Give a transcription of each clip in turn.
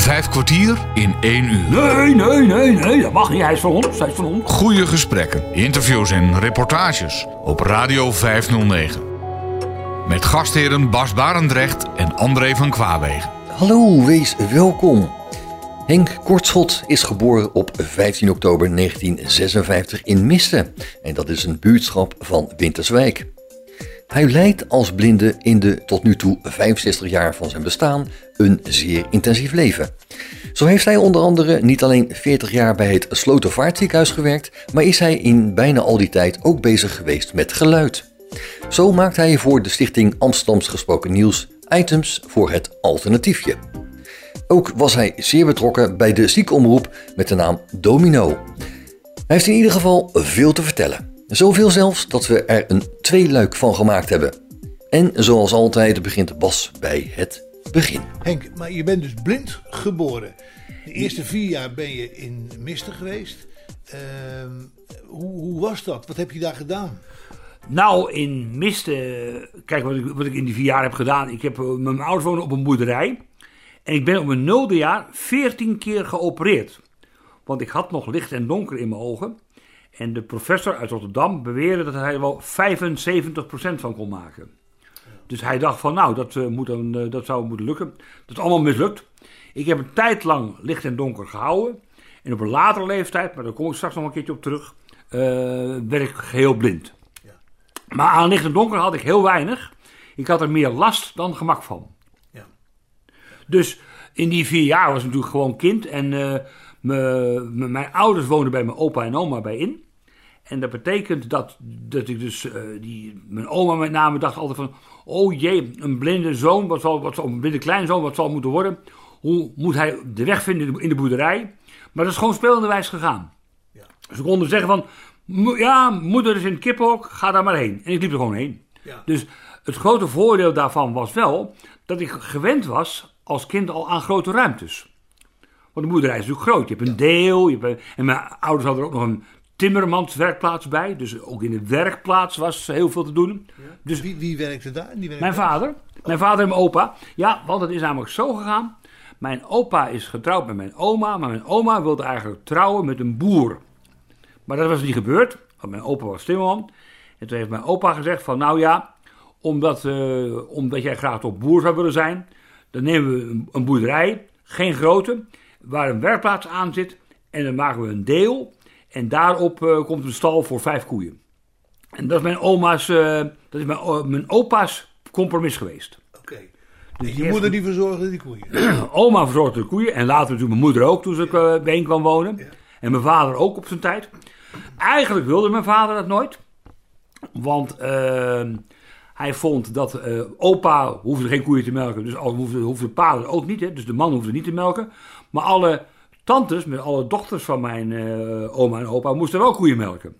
Vijf kwartier in één uur. Nee, nee, nee, nee, dat mag niet. Hij is van ons, hij is van ons. Goede gesprekken, interviews en reportages op Radio 509. Met gastheren Bas Barendrecht en André van Kwaabegen. Hallo, wees welkom. Henk Kortschot is geboren op 15 oktober 1956 in Misten. En dat is een buurtschap van Winterswijk. Hij leidt als blinde in de tot nu toe 65 jaar van zijn bestaan een zeer intensief leven. Zo heeft hij onder andere niet alleen 40 jaar bij het Slotervaartziekenhuis gewerkt, maar is hij in bijna al die tijd ook bezig geweest met geluid. Zo maakt hij voor de stichting Amsterdams Gesproken Nieuws items voor het alternatiefje. Ook was hij zeer betrokken bij de ziekenomroep met de naam Domino. Hij heeft in ieder geval veel te vertellen. Zoveel zelfs dat we er een tweeluik van gemaakt hebben. En zoals altijd begint Bas bij het begin. Henk, maar je bent dus blind geboren. De eerste vier jaar ben je in Misten geweest. Ehm, hoe, hoe was dat? Wat heb je daar gedaan? Nou, in Misten, kijk wat ik, wat ik in die vier jaar heb gedaan. Ik heb, met mijn ouders wonen op een boerderij. En ik ben op mijn nulde jaar 14 keer geopereerd. Want ik had nog licht en donker in mijn ogen. En de professor uit Rotterdam beweerde dat hij er wel 75% van kon maken. Dus hij dacht van nou, dat, uh, moet dan, uh, dat zou moeten lukken. Dat is allemaal mislukt. Ik heb een tijd lang licht en donker gehouden. En op een latere leeftijd, maar daar kom ik straks nog een keertje op terug, uh, werd ik geheel blind. Ja. Maar aan licht en donker had ik heel weinig. Ik had er meer last dan gemak van. Ja. Dus in die vier jaar was ik natuurlijk gewoon kind. En mijn ouders woonden bij mijn opa en oma bij in. En dat betekent dat, dat ik dus, uh, die, mijn oma met name dacht altijd van, oh jee, een blinde zoon, wat zal, wat zal, een blinde kleinzoon, wat zal moeten worden? Hoe moet hij de weg vinden in de boerderij? Maar dat is gewoon spelenderwijs gegaan. Ja. Ze konden zeggen van, ja, moeder is in het kippenhok, ga daar maar heen. En ik liep er gewoon heen. Ja. Dus het grote voordeel daarvan was wel dat ik gewend was als kind al aan grote ruimtes. Want de boerderij is natuurlijk groot. Je hebt een deel. Je hebt, en mijn ouders hadden er ook nog een timmermanswerkplaats bij. Dus ook in de werkplaats was heel veel te doen. Ja. Dus wie, wie werkte daar? Die werkte mijn vader. Mijn vader en mijn opa. Ja, want het is namelijk zo gegaan. Mijn opa is getrouwd met mijn oma. Maar mijn oma wilde eigenlijk trouwen met een boer. Maar dat was niet gebeurd. Want mijn opa was timmerman. En toen heeft mijn opa gezegd van nou ja... Omdat, uh, omdat jij graag toch boer zou willen zijn... Dan nemen we een, een boerderij. Geen grote waar een werkplaats aan zit. En dan maken we een deel. En daarop uh, komt een stal voor vijf koeien. En dat is mijn oma's, uh, dat is mijn, uh, mijn opa's compromis geweest. Oké. Okay. Dus je moeder die verzorgde die koeien? Oma verzorgde de koeien. En later natuurlijk mijn moeder ook toen ze bijeen kwam wonen. Ja. En mijn vader ook op zijn tijd. Eigenlijk wilde mijn vader dat nooit. Want ehm, hij vond dat opa hoefde geen koeien te melken. Dus hoefde, hoefde de vader ook niet. Hè, dus de man hoefde niet te melken. Maar alle tantes, met alle dochters van mijn uh, oma en opa, moesten wel koeien melken.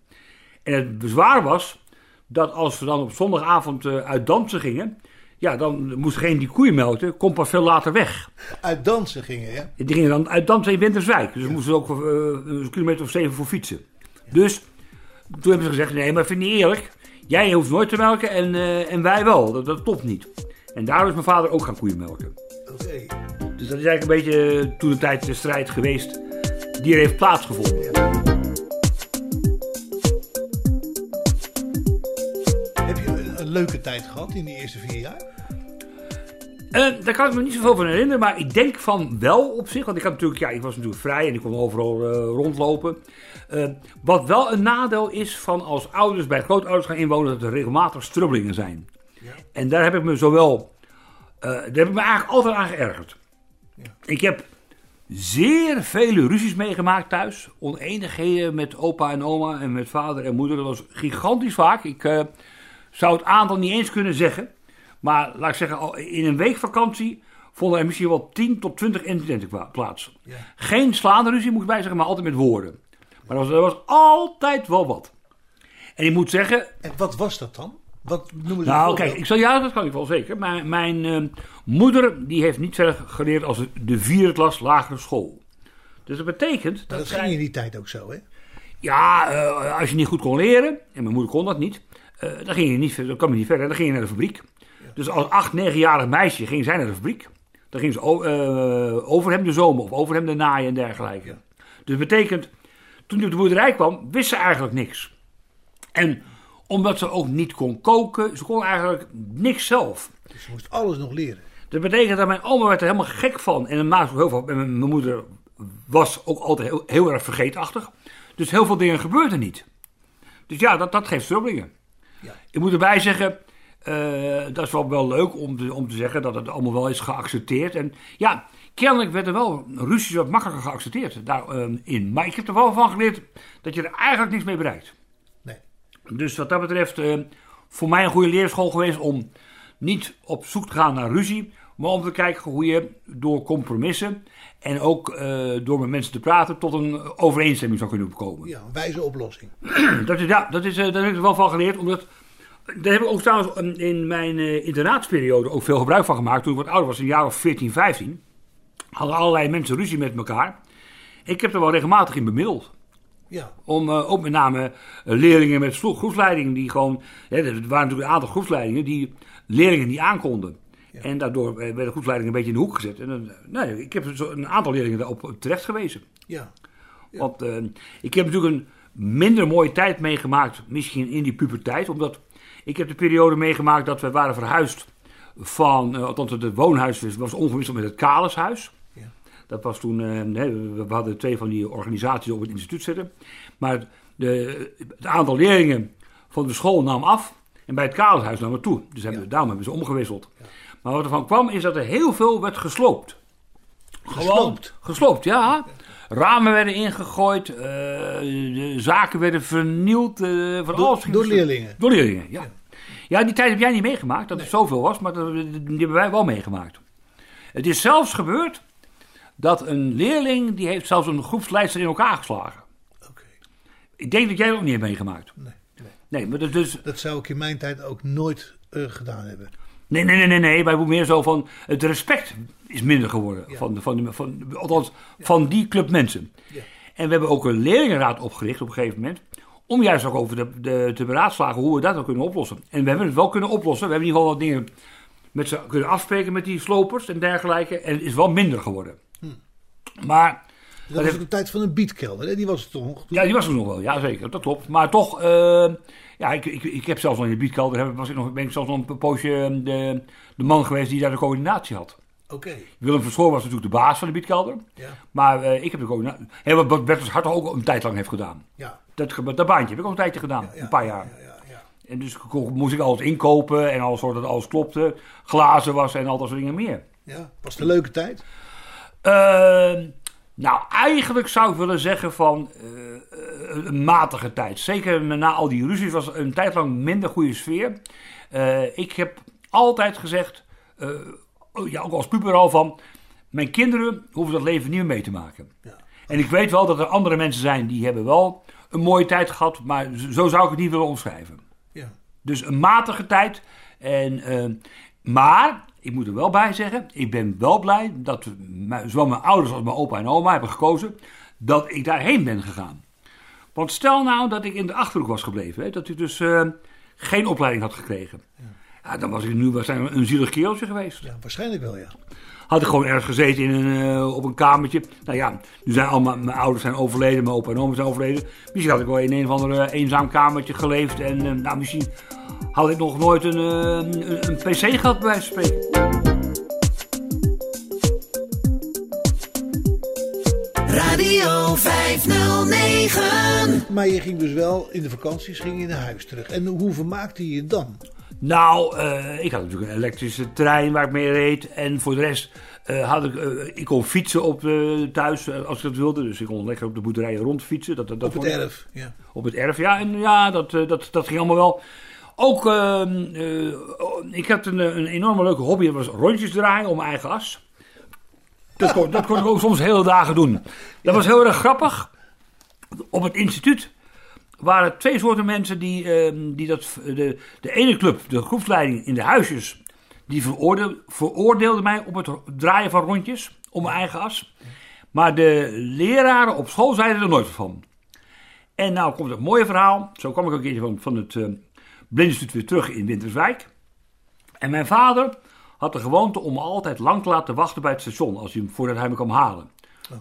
En het bezwaar was dat als we dan op zondagavond uh, uit dansen gingen, ja, dan moest geen die koeien melken, komt pas veel later weg. Uit dansen gingen, ja? Die gingen dan uit dansen in Winterswijk. Dus ja. moesten ook uh, een kilometer of zeven voor fietsen. Ja. Dus toen hebben ze gezegd, nee, maar vind je niet eerlijk. Jij hoeft nooit te melken en, en wij wel. Dat, dat klopt niet. En daarom is mijn vader ook gaan koeien melken. Oké. Okay. Dus dat is eigenlijk een beetje toen de tijd de strijd geweest die er heeft plaatsgevonden. Heb je een, een, leuke tijd gehad in die eerste vier jaar? Uh, daar kan ik me niet zoveel van herinneren, maar ik denk van wel op zich. Want ik, had natuurlijk, ja, ik was natuurlijk vrij en ik kon overal uh, rondlopen. Uh, wat wel een nadeel is van als ouders bij grootouders gaan inwonen, dat er regelmatig strubbelingen zijn. Ja. En daar heb ik me zowel. daar heb ik me eigenlijk altijd aan geërgerd. Ja. Ik heb zeer vele ruzies meegemaakt thuis. Oneenigheden met opa en oma en met vader en moeder. Dat was gigantisch vaak. Ik uh, zou het aantal niet eens kunnen zeggen. Maar laat ik zeggen, in een week vakantie vonden er misschien wel 10 tot 20 incidenten plaats. Ja. Geen slaande ruzie, moet ik bij zeggen, maar altijd met woorden. Maar er was, er was altijd wel wat. En ik moet zeggen. En wat was dat dan? Wat noemen ze nou, kijk, ik zal ja, dat kan ik wel zeker. Maar mijn uh, moeder die heeft niet verder geleerd als de vierde klas lagere school. Dus dat betekent. Maar dat, ging in die tijd ook zo, hè? Ja, uh, als je niet goed kon leren, en mijn moeder kon dat niet, uh, dan ging je niet, dan kwam je niet verder, dan ging je naar de fabriek. Ja. Dus als acht, negenjarig meisje ging zij naar de fabriek. Dan gingen ze eh, over hem de zomer of over hem de naaien en dergelijke. Dus dat betekent, toen hij op de boerderij kwam, wist ze eigenlijk niks. En omdat ze ook niet kon koken, ze kon eigenlijk niks zelf. Dus je moest alles nog leren. Dat betekent dat mijn oma werd er helemaal gek van. En maakte ook heel veel. En mijn moeder was ook altijd heel, heel erg vergeetachtig. Dus heel veel dingen gebeurden niet. Dus ja, dat, dat geeft strubbelingen. Ja. Ik moet erbij zeggen, eh, dat is wel, wel leuk om te, om te zeggen dat het allemaal wel is geaccepteerd. En ja, kennelijk werden wel ruzies wat makkelijker geaccepteerd daarin. maar ik heb er wel van geleerd dat je er eigenlijk niks mee bereikt. Nee. Dus wat dat betreft, eh, voor mij een goede leerschool geweest om niet op zoek te gaan naar ruzie, maar om te kijken hoe je door compromissen en ook eh, door met mensen te praten tot een overeenstemming zou kunnen komen. Ja, een wijze oplossing. Dat is, ja, dat is, eh, daar heb ik er wel van geleerd, omdat daar heb ik ook trouwens in mijn eh, internaatsperiode ook veel gebruik van gemaakt. Toen ik wat ouder was, een jaar of 14, 15, hadden allerlei mensen ruzie met elkaar. Ik heb er wel regelmatig in bemiddeld. Ja, Om ook met name leerlingen met vlo- groepsleiding die gewoon. Hè, er waren natuurlijk een aantal groepsleidingen die leerlingen niet aankonden. En daardoor eh, werd de groepsleiding een beetje in de hoek gezet. En, dan, eh, nee, ik heb een aantal leerlingen daarop terecht gewezen. ja. Want eh, ik heb natuurlijk een minder mooie tijd meegemaakt, misschien in die puberteit. Omdat ik heb de periode meegemaakt dat we waren verhuisd van, eh, althans het woonhuis was ongewisseld met het Kaleshuis. Ja. Dat was toen, eh, we hadden twee van die organisaties op het instituut zitten. Maar de, het aantal leerlingen van de school nam af en bij het Kaleshuis nam het toe. Dus hebben, daarom hebben ze omgewisseld. Maar wat ervan kwam is dat er heel veel werd gesloopt. Gewoon Gesloopt? gesloopt, ja. Ramen werden ingegooid, eh, de zaken werden vernield. eh van Door- alles door leerlingen? Door leerlingen, ja. ja. die tijd heb jij niet meegemaakt, dat het zoveel was, maar dat, die hebben wij wel meegemaakt. Het is zelfs gebeurd dat een leerling, die heeft zelfs een groepsleidster in elkaar geslagen. Oké. Ik denk dat jij dat ook niet hebt meegemaakt. Nee, nee. Maar dat dus... Dat zou ik in mijn tijd ook nooit eh, gedaan hebben. Nee, nee, nee, nee, nee. Wij moeten meer zo van. Het respect is minder geworden. Ja. Van, van, van, althans, van die club mensen. Ja. En we hebben ook een leerlingenraad opgericht op een gegeven moment. Om juist ook over de, de, te beraadslagen hoe we dat ook kunnen oplossen. En we hebben het wel kunnen oplossen. We hebben in ieder geval wat dingen met ze kunnen afspreken met die slopers en dergelijke. En het is wel minder geworden. Maar Dat was heeft- de tijd van een beatkelder, hè? Die was het toch nog? ja, die was er nog wel. Ja, zeker. Dat klopt. Maar toch, eh, ja, ik, ik, ik heb zelfs nog in de biedkelder, heb- was ik nog, ben ik zelfs nog een poosje eh, de, de man geweest die daar de coördinatie had. Oké. Willem Verschoor was natuurlijk de baas van de biedkelder. Ja. Maar eh, ik heb de coördinatie. Wat Bertus Hart ook een tijd lang heeft gedaan. Ja. Dat, dat baantje heb ik ook een tijdje gedaan. ja, een paar jaar. Ja, ja, ja. En dus moest ik alles inkopen en alles zodat alles klopte. Glazen was en al dat soort dingen meer. ja. Was het een leuke tijd? Eh, nou, eigenlijk zou ik willen zeggen van eh, eh, een matige tijd. Zeker na al die ruzies was een tijd lang minder goede sfeer. Eh, ik heb altijd gezegd, eh, ja, ook als puber al van... Mijn kinderen hoeven dat leven niet meer mee te maken. Ja. En ik weet wel dat er andere mensen zijn die hebben wel een mooie tijd gehad. Maar zo zou ik het niet willen omschrijven. Ja. Dus een matige tijd. En, maar, ik moet er wel bij zeggen, ik ben wel blij dat zowel mijn ouders als mijn opa en oma hebben gekozen dat ik daarheen ben gegaan. Want stel nou dat ik in de Achterhoek was gebleven, hè, dat ik dus eh, geen opleiding had gekregen. Ja, dan was ik nu waarschijnlijk een zielig kereltje geweest. ja, waarschijnlijk wel, ja. Had ik gewoon ergens gezeten in een, eh, op een kamertje. Nou ja, nu zijn allemaal, mijn ouders zijn overleden, mijn opa en oma zijn overleden. Misschien had ik wel in een of ander eh, eenzaam kamertje geleefd. En eh, nou, misschien had ik nog nooit een, een, een pc gehad, bij wijze van spreken. Radio 509. Maar je ging dus wel in de vakanties ging je naar huis terug. En hoe vermaakte je je dan? Nou, eh, ik had natuurlijk een elektrische trein waar ik mee reed. En voor de rest eh, had ik... eh, ik kon fietsen op, thuis als ik dat wilde. Dus ik kon lekker op de boerderijen rondfietsen. Dat, dat, dat Op het vond erf. Ja. Op het erf, ja. En ja, dat, dat, dat ging allemaal wel. Ook, ehm, eh, oh, ik had een, een enorme leuke hobby. Dat was rondjes draaien om mijn eigen as. Dat kon, dat kon ik ook soms hele dagen doen. Dat was heel erg grappig. Op het instituut waren twee soorten mensen die, ehm, die dat... De, de ene club, de groepsleiding in de huisjes... die veroordeel, veroordeelde mij op het draaien van rondjes om mijn eigen as. Maar de leraren op school zeiden er nooit van. En nou komt het mooie verhaal. Zo kwam ik een keertje van, van het uh, weer terug in Winterswijk. En mijn vader had de gewoonte om altijd lang te laten wachten bij het station als hij, voordat hij me kwam halen.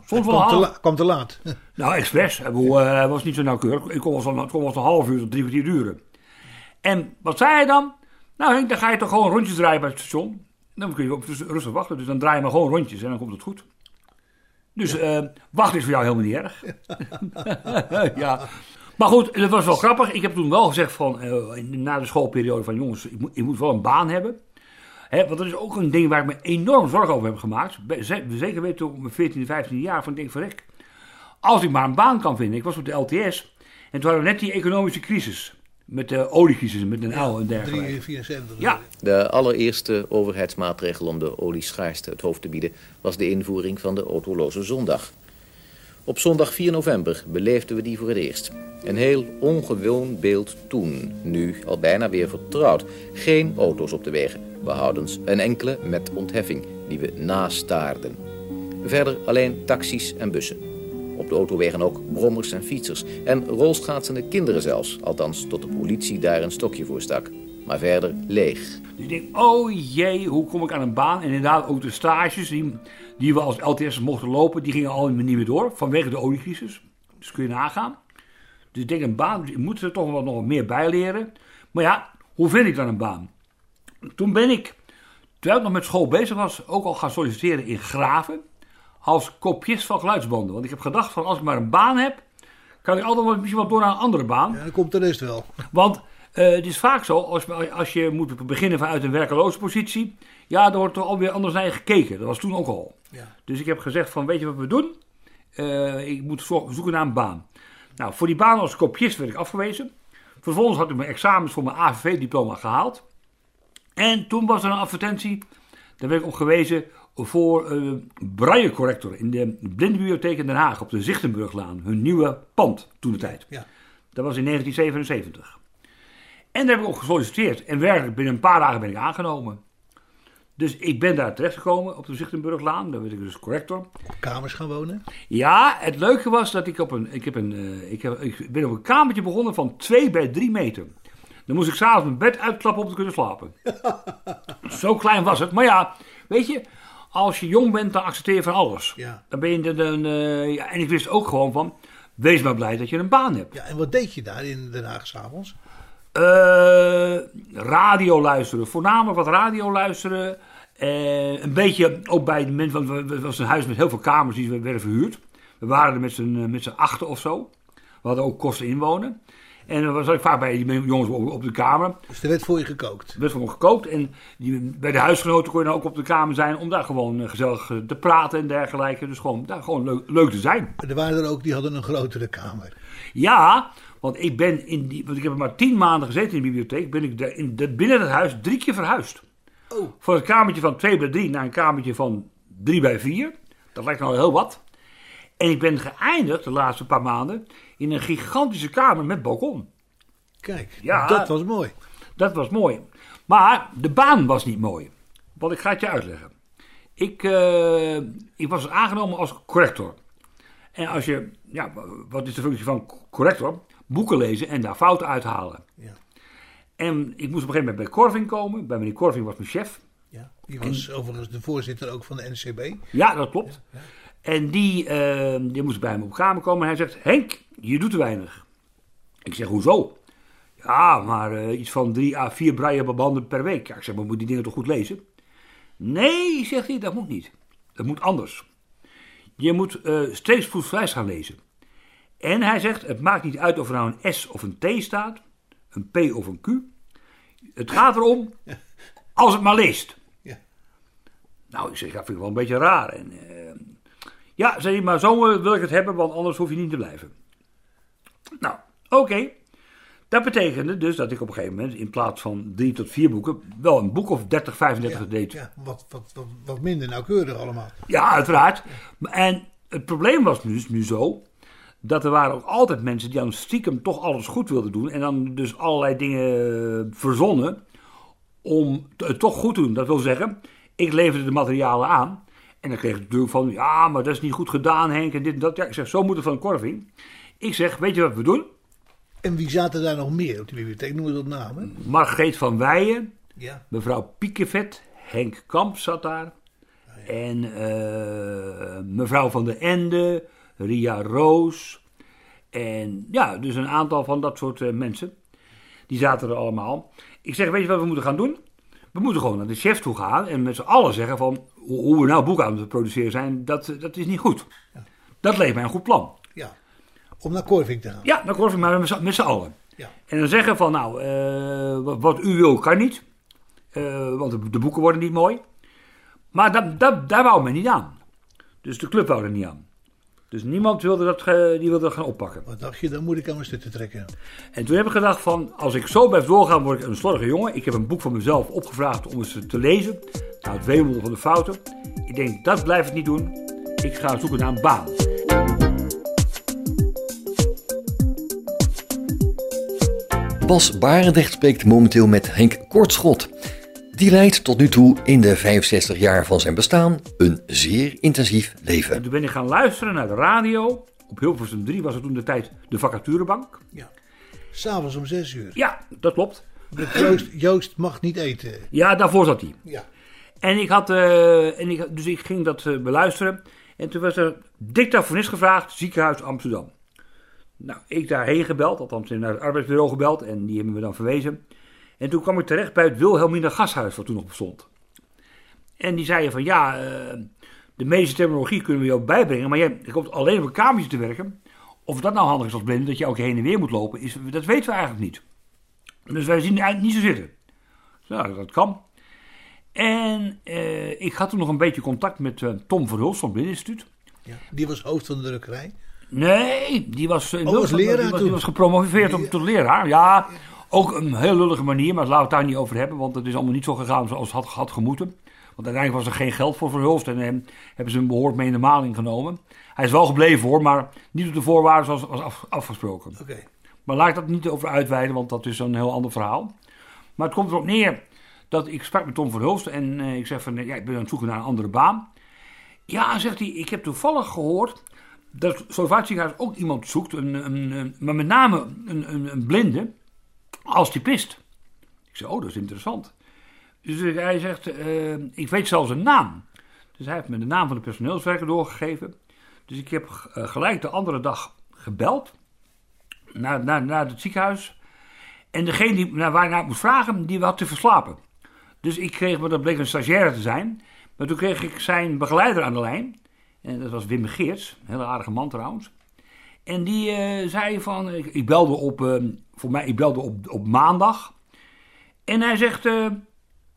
Soms wel kwam, te half- la- kwam te laat. Nou, expres. Bedoel, eh, Hij was niet zo nauwkeurig. Ik kon wel zo- het kon wel eens een half uur tot drie kwartier duren. En wat zei hij dan? Nou Henk, dan ga je toch gewoon rondjes draaien bij het station. Dan kun je op dus rustig wachten. Dus dan draai je maar gewoon rondjes en dan komt het goed. Dus eh, wachten is voor jou helemaal niet erg. ja. Maar goed, het was wel grappig. Ik heb toen wel gezegd van, eh, na de schoolperiode van jongens, ik moet, ik moet wel een baan hebben. Hè, want dat is ook een ding waar ik me enorm zorgen over heb gemaakt. Zeker weten op mijn 14, 15 jaar. Van ik denk van ik, als ik maar een baan kan vinden. Ik was op de LTS. En toen hadden we net die economische crisis. Met de oliecrisis, met een L en dergelijke. 374. Ja, De allereerste overheidsmaatregel om de olieschaarste het hoofd te bieden was de invoering van de autoloze zondag. Op zondag 4 november beleefden we die voor het eerst. Een heel ongewoon beeld toen, nu al bijna weer vertrouwd. Geen auto's op de wegen, behoudens een enkele met ontheffing die we nastaarden. Verder alleen taxis en bussen. Op de autowegen ook brommers en fietsers. En rolschaatsende kinderen zelfs, althans tot de politie daar een stokje voor stak. Maar verder leeg. Dus ik denk, oh jee, hoe kom ik aan een baan? En inderdaad, ook de stages die, die we als LTS mochten lopen, die gingen al niet meer door. Vanwege de oliecrisis. Dus kun je nagaan. Dus ik denk, een baan, ik moet er toch wel nog meer bij leren. Maar ja, hoe vind ik dan een baan? Toen ben ik, terwijl ik nog met school bezig was, ook al gaan solliciteren in Graven. Als kopist van geluidsbanden. Want ik heb gedacht van, als ik maar een baan heb, kan ik altijd wel misschien wel door naar een andere baan. Ja, dan komt de rest wel. Want eh, het is vaak zo, als, als je moet beginnen vanuit een werkeloze positie, ja, dan wordt er alweer anders naar je gekeken. Dat was toen ook al. Ja. Dus ik heb gezegd van, weet je wat we doen? Eh, ik moet zo- zoeken naar een baan. Nou, voor die baan als kopist werd ik afgewezen. Vervolgens had ik mijn examens voor mijn AVV-diploma gehaald. En toen was er een advertentie, daar werd ik op gewezen voor eh braillecorrector in de Blindenbibliotheek in Den Haag op de Zichtenburglaan. Hun nieuwe pand toen de tijd. Ja. Dat was in 1977. En daar heb ik op gesolliciteerd. En werkelijk binnen een paar dagen ben ik aangenomen. Dus ik ben daar terechtgekomen op de Zichtenburglaan. Daar werd ik dus corrector. Op kamers gaan wonen. Ja, het leuke was dat ik op een. Ik, heb een, eh, ik, heb, ik ben op een kamertje begonnen van 2 bij 3 meter. Dan moest ik s'avonds mijn bed uitklappen om te kunnen slapen. Zo klein was het. Maar ja, weet je, als je jong bent, dan accepteer je van alles. Ja. Dan ben je dan, eh, ja, en ik wist ook gewoon van. Wees maar blij dat je een baan hebt. Ja, en wat deed je daar in Den Haag s'avonds? Eh, radio luisteren. Voornamelijk wat radio luisteren. Eh, een beetje ook bij de mensen. Want het was een huis met heel veel kamers die we werden verhuurd. We waren er met z'n achten of zo. We hadden ook kosten inwonen. En dan was ik vaak bij die jongens op, op de kamer. Dus er werd voor je gekookt. Er werd gewoon gekookt. En die, bij de huisgenoten kon je dan ook op de kamer zijn. Om daar gewoon eh, gezellig eh, te praten en dergelijke. Dus gewoon, daar gewoon leuk, leuk te zijn. Er waren er ook die hadden een grotere kamer. Ja, want ik ben in die, want ik heb maar tien maanden gezeten in de bibliotheek, ben ik de, in de, binnen het huis drie keer verhuisd. Oh. Van het kamertje van 2 bij 3 naar een kamertje van 3 bij 4. Dat lijkt nou heel wat. En ik ben geëindigd de laatste paar maanden in een gigantische kamer met balkon. Kijk, Ja. dat was mooi. Dat was mooi. Maar de baan was niet mooi. Want ik ga het je uitleggen. Ik, eh, ik was aangenomen als corrector. En als je, ja, wat is de functie van corrector? Boeken lezen en daar fouten uithalen. Ja. En ik moest op een gegeven moment bij Corvin komen. Bij meneer Corvin was mijn chef. Ja. Die was overigens de voorzitter ook van de NCB. Ja, dat klopt. En die, eh, die moest bij hem op kamer komen. En hij zegt, Henk, je doet te weinig. Ik zeg, hoezo? Ja, maar eh, iets van drie à vier braillebanden per week. Ja, ik zeg, maar moet die dingen toch goed lezen? Nee, zegt hij, dat moet niet. Dat moet anders. Je moet eh steeds voetvrij gaan lezen. En hij zegt, het maakt niet uit of er nou een S of een T staat. Een P of een Q. Het gaat erom, als het maar leest. Ja. Nou, ik zeg, dat vind ik wel een beetje raar. En, eh, ja, zei hij, maar zo eh, wil ik het hebben, want anders hoef je niet te blijven. Nou, oké. Dat betekende dus dat ik op een gegeven moment in plaats van drie tot vier boeken wel een boek of 30, 35 deed. Ja, wat, wat, wat, wat minder nauwkeurig allemaal. Ja, uiteraard. En het probleem was dus nu zo. Dat er waren ook altijd mensen die dan stiekem toch alles goed wilden doen. En dan dus allerlei dingen verzonnen. Om het toch goed te doen. Dat wil zeggen, ik leverde de materialen aan. En dan kreeg ik natuurlijk van, ja, maar dat is niet goed gedaan, Henk. En dit en dat. Ja, ik zeg, zo moet het van een korving. Ik zeg, weet je wat we doen? En wie zaten daar nog meer op de bibliotheek? Noem eens wat namen. Margreet van Weijen, Ja. mevrouw Piekevet, Henk Kamp zat daar. En eh, mevrouw van der Ende, Ria Roos. En ja, dus een aantal van dat soort eh, mensen. Die zaten er allemaal. Ik zeg, weet je wat we moeten gaan doen? We moeten gewoon naar de chef toe gaan en met z'n allen zeggen van hoe we nou boeken aan het produceren zijn, dat, dat is niet goed. Dat leek mij een goed plan. Ja. Om naar Corving te gaan. Ja, korf ik maar met z'n- met z'n allen. Ja. En dan zeggen van nou, eh, wat, wat u wil kan niet. Eh, want de, de boeken worden niet mooi. Maar dat, dat, daar wou men niet aan. Dus de club wou er niet aan. Dus niemand wilde dat, die wilde dat gaan oppakken. Wat dacht je, dan moet ik aan mijn stutten trekken. En toen heb ik gedacht van, als ik zo blijf doorgaan, word ik een slordige jongen. Ik heb een boek van mezelf opgevraagd om eens te lezen. Nou, het weemoedig van de fouten. Ik denk, dat blijf ik niet doen. Ik ga zoeken naar een baan. Bas Barendrecht spreekt momenteel met Henk Kortschot. Die leidt tot nu toe in de 65 jaar van zijn bestaan een zeer intensief En leven. toen ben ik gaan luisteren naar de radio. Op Hilversum 3 was het toen de tijd de vacaturebank. Ja. S'avonds om zes uur. Ja, dat klopt. Joost, Joost mag niet eten. Ja, daarvoor zat hij. Ja. En ik had, eh, en ik, dus ik ging dat eh, beluisteren. En toen was er dictafonist gevraagd, ziekenhuis Amsterdam. Nou, ik daarheen gebeld, althans naar het arbeidsbureau gebeld. En die hebben me dan verwezen. En toen kwam ik terecht bij het Wilhelmina Gashuis, wat toen nog bestond. En die zeiden van, ja, eh, de medische terminologie kunnen we jou bijbrengen. Maar jij je komt alleen op een kamertje te werken. Of dat nou handig is als blinde, dat je ook heen en weer moet lopen, is, dat weten we eigenlijk niet. Dus wij zien het eigenlijk niet zo zitten. Nou, dat kan. En eh, ik had toen nog een beetje contact met eh, Tom Verhulst van het Blindeninstituut. ja. Die was hoofd van de drukkerij. Nee, die was, Oh, Wilson- leraar die was, die toen? was gepromoveerd tot leraar. Ja, ook een heel lullige manier, maar laten we het daar niet over hebben. Want het is allemaal niet zo gegaan zoals het had, had gemoeten. Want uiteindelijk was er geen geld voor Verhulst en hebben ze hem behoorlijk mee in de maling genomen. Hij is wel gebleven hoor, maar niet op de voorwaarden zoals was af- afgesproken. Oké. Maar laat ik dat niet over uitweiden, want dat is een heel ander verhaal. Maar het komt erop neer dat ik sprak met Tom Verhulst en eh, ik zeg van, eh, ja, ik ben aan het zoeken naar een andere baan. Ja, zegt hij, ik heb toevallig gehoord dat Slovaatje ook iemand zoekt, een, een, maar met name een, blinde, als typist. Ik zei, oh, dat is interessant. Dus hij zegt, eh, ik weet zelfs een naam. Dus hij heeft me de naam van de personeelswerker doorgegeven. Dus ik heb eh, gelijk de andere dag gebeld naar, naar, naar het ziekenhuis. En degene die, naar waar ik naar moest vragen, die had te verslapen. Dus ik kreeg, maar dat bleek een stagiaire te zijn. Maar toen kreeg ik zijn begeleider aan de lijn. En dat was Wim Geerts, een hele aardige man trouwens. En die eh, zei van, ik, belde op, eh, voor mij, ik belde op, op maandag. En hij zegt, eh,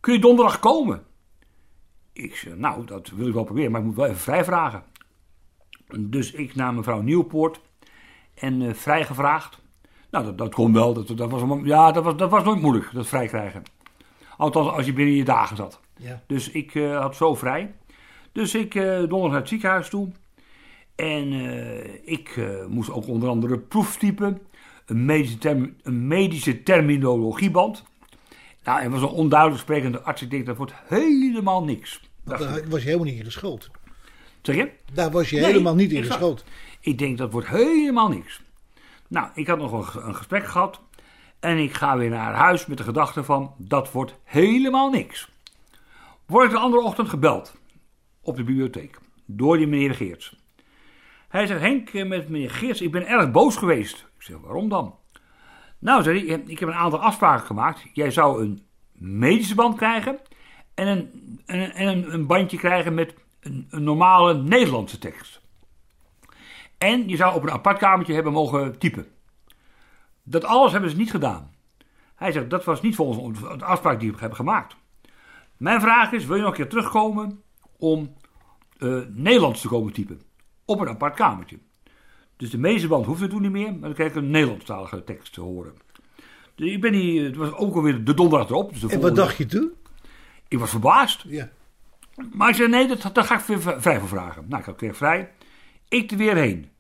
kun je donderdag komen? Ik zeg, nou, dat wil ik wel proberen, maar ik moet wel even vrij vragen. Dus ik naar mevrouw Nieuwpoort en eh vrijgevraagd. Nou, dat, dat kon wel. Dat, was, ja, dat, was, dat was nooit moeilijk, dat vrij krijgen. Althans, als je binnen je dagen zat. Ja. Dus ik eh, had zo vrij. Dus ik eh donderdag naar het ziekenhuis toe. En eh, ik moest ook onder andere proeftypen. Een medische, term- een medische terminologieband. Nou, en was een onduidelijk sprekende arts. Ik denk, dat wordt helemaal niks. Daar was je helemaal niet in geschoold. Zeg je? Daar was je Nee, helemaal niet in exact. geschoold. Ik denk dat wordt helemaal niks. Nou, ik had nog een gesprek gehad. En ik ga weer naar huis met de gedachte van dat wordt helemaal niks. Word ik de andere ochtend gebeld op de bibliotheek door die meneer Geerts. Hij zegt, Henk, eh, met meneer Geerts, ik ben erg boos geweest. Ik zeg, waarom dan? Nou, zei hij, ik heb een aantal afspraken gemaakt. Jij zou een medische band krijgen en een, en, en een, een bandje krijgen met een, een normale Nederlandse tekst. En je zou op een apart kamertje hebben mogen typen. Dat alles hebben ze niet gedaan. Hij zegt, dat was niet volgens de afspraak die we hebben gemaakt. Mijn vraag is, wil je nog een keer terugkomen om eh, Nederlands te komen typen? Op een apart kamertje. Dus de meeste band hoefde toen niet meer, maar dan kreeg ik een Nederlandstalige tekst te horen. Dus ik ben die, het was ook alweer de donderdag erop. Dus de En wat dacht je toen? Ik was verbaasd. Ja. Maar ik zei, nee, dat, daar ga ik weer vrij voor vragen. Nou, ik had kreeg vrij. Ik er weer heen.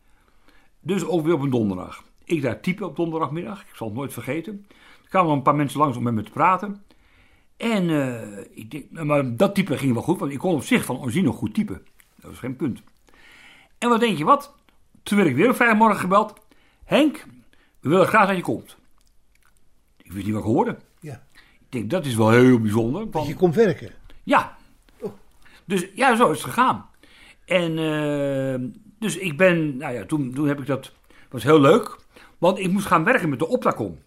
Dus ook weer op een donderdag. Ik daar typen op donderdagmiddag. Ik zal het nooit vergeten. Er kwamen een paar mensen langs om met me te praten. En eh, ik denk, nou, maar dat typen ging wel goed, want ik kon op zich van origine goed typen. Dat was geen punt. En wat denk je wat? Toen werd ik weer op vrijdagmorgen gebeld. Henk, we willen graag dat je komt. Ik wist niet wat ik hoorde. ja. Ik denk, dat is wel heel bijzonder. Dat want- je kon werken. Ja. Dus ja, zo is het gegaan. En eh, dus ik ben, nou ja, toen, toen heb ik dat, was heel leuk. Want ik moest gaan werken met de Optacom.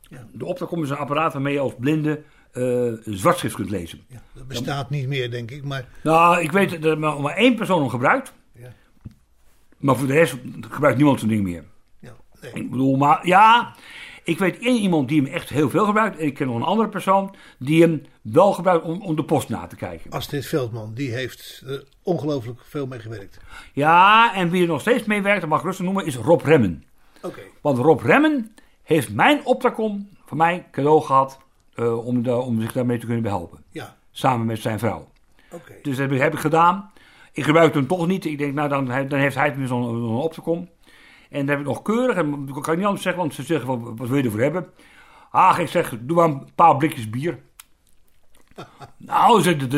Ja. De Optacom is een apparaat waarmee je als blinde eh zwartschrift kunt lezen. Ja, dat bestaat niet meer, denk ik. Maar Nou, ik weet dat er maar, maar één persoon hem gebruikt. Ja. Maar voor de rest gebruikt niemand zo'n ding meer. ja, nee. Ik bedoel, maar ja, ik weet één iemand die hem echt heel veel gebruikt. En ik ken nog een andere persoon die hem wel gebruikt om, om de post na te kijken. Astrid Veldman, die heeft er ongelooflijk veel mee gewerkt. Ja, en wie er nog steeds mee werkt, dat mag ik rustig noemen, is Rob Remmen. Want Rob Remmen heeft mijn optacom van mij cadeau gehad eh, om, de, om zich daarmee te kunnen behelpen. Ja, Samen met zijn vrouw. oké. Dus dat heb, ik- heb ik gedaan. Ik gebruik hem toch niet. Ik denk, nou, dan, dan heeft hij tenminste zo'n zo'n optacom. En dan heb ik nog keurig, en dat kan ik niet anders zeggen, want ze zeggen, van, wat wil je ervoor hebben? Ah, ik zeg, doe maar een paar blikjes bier. nou, dat,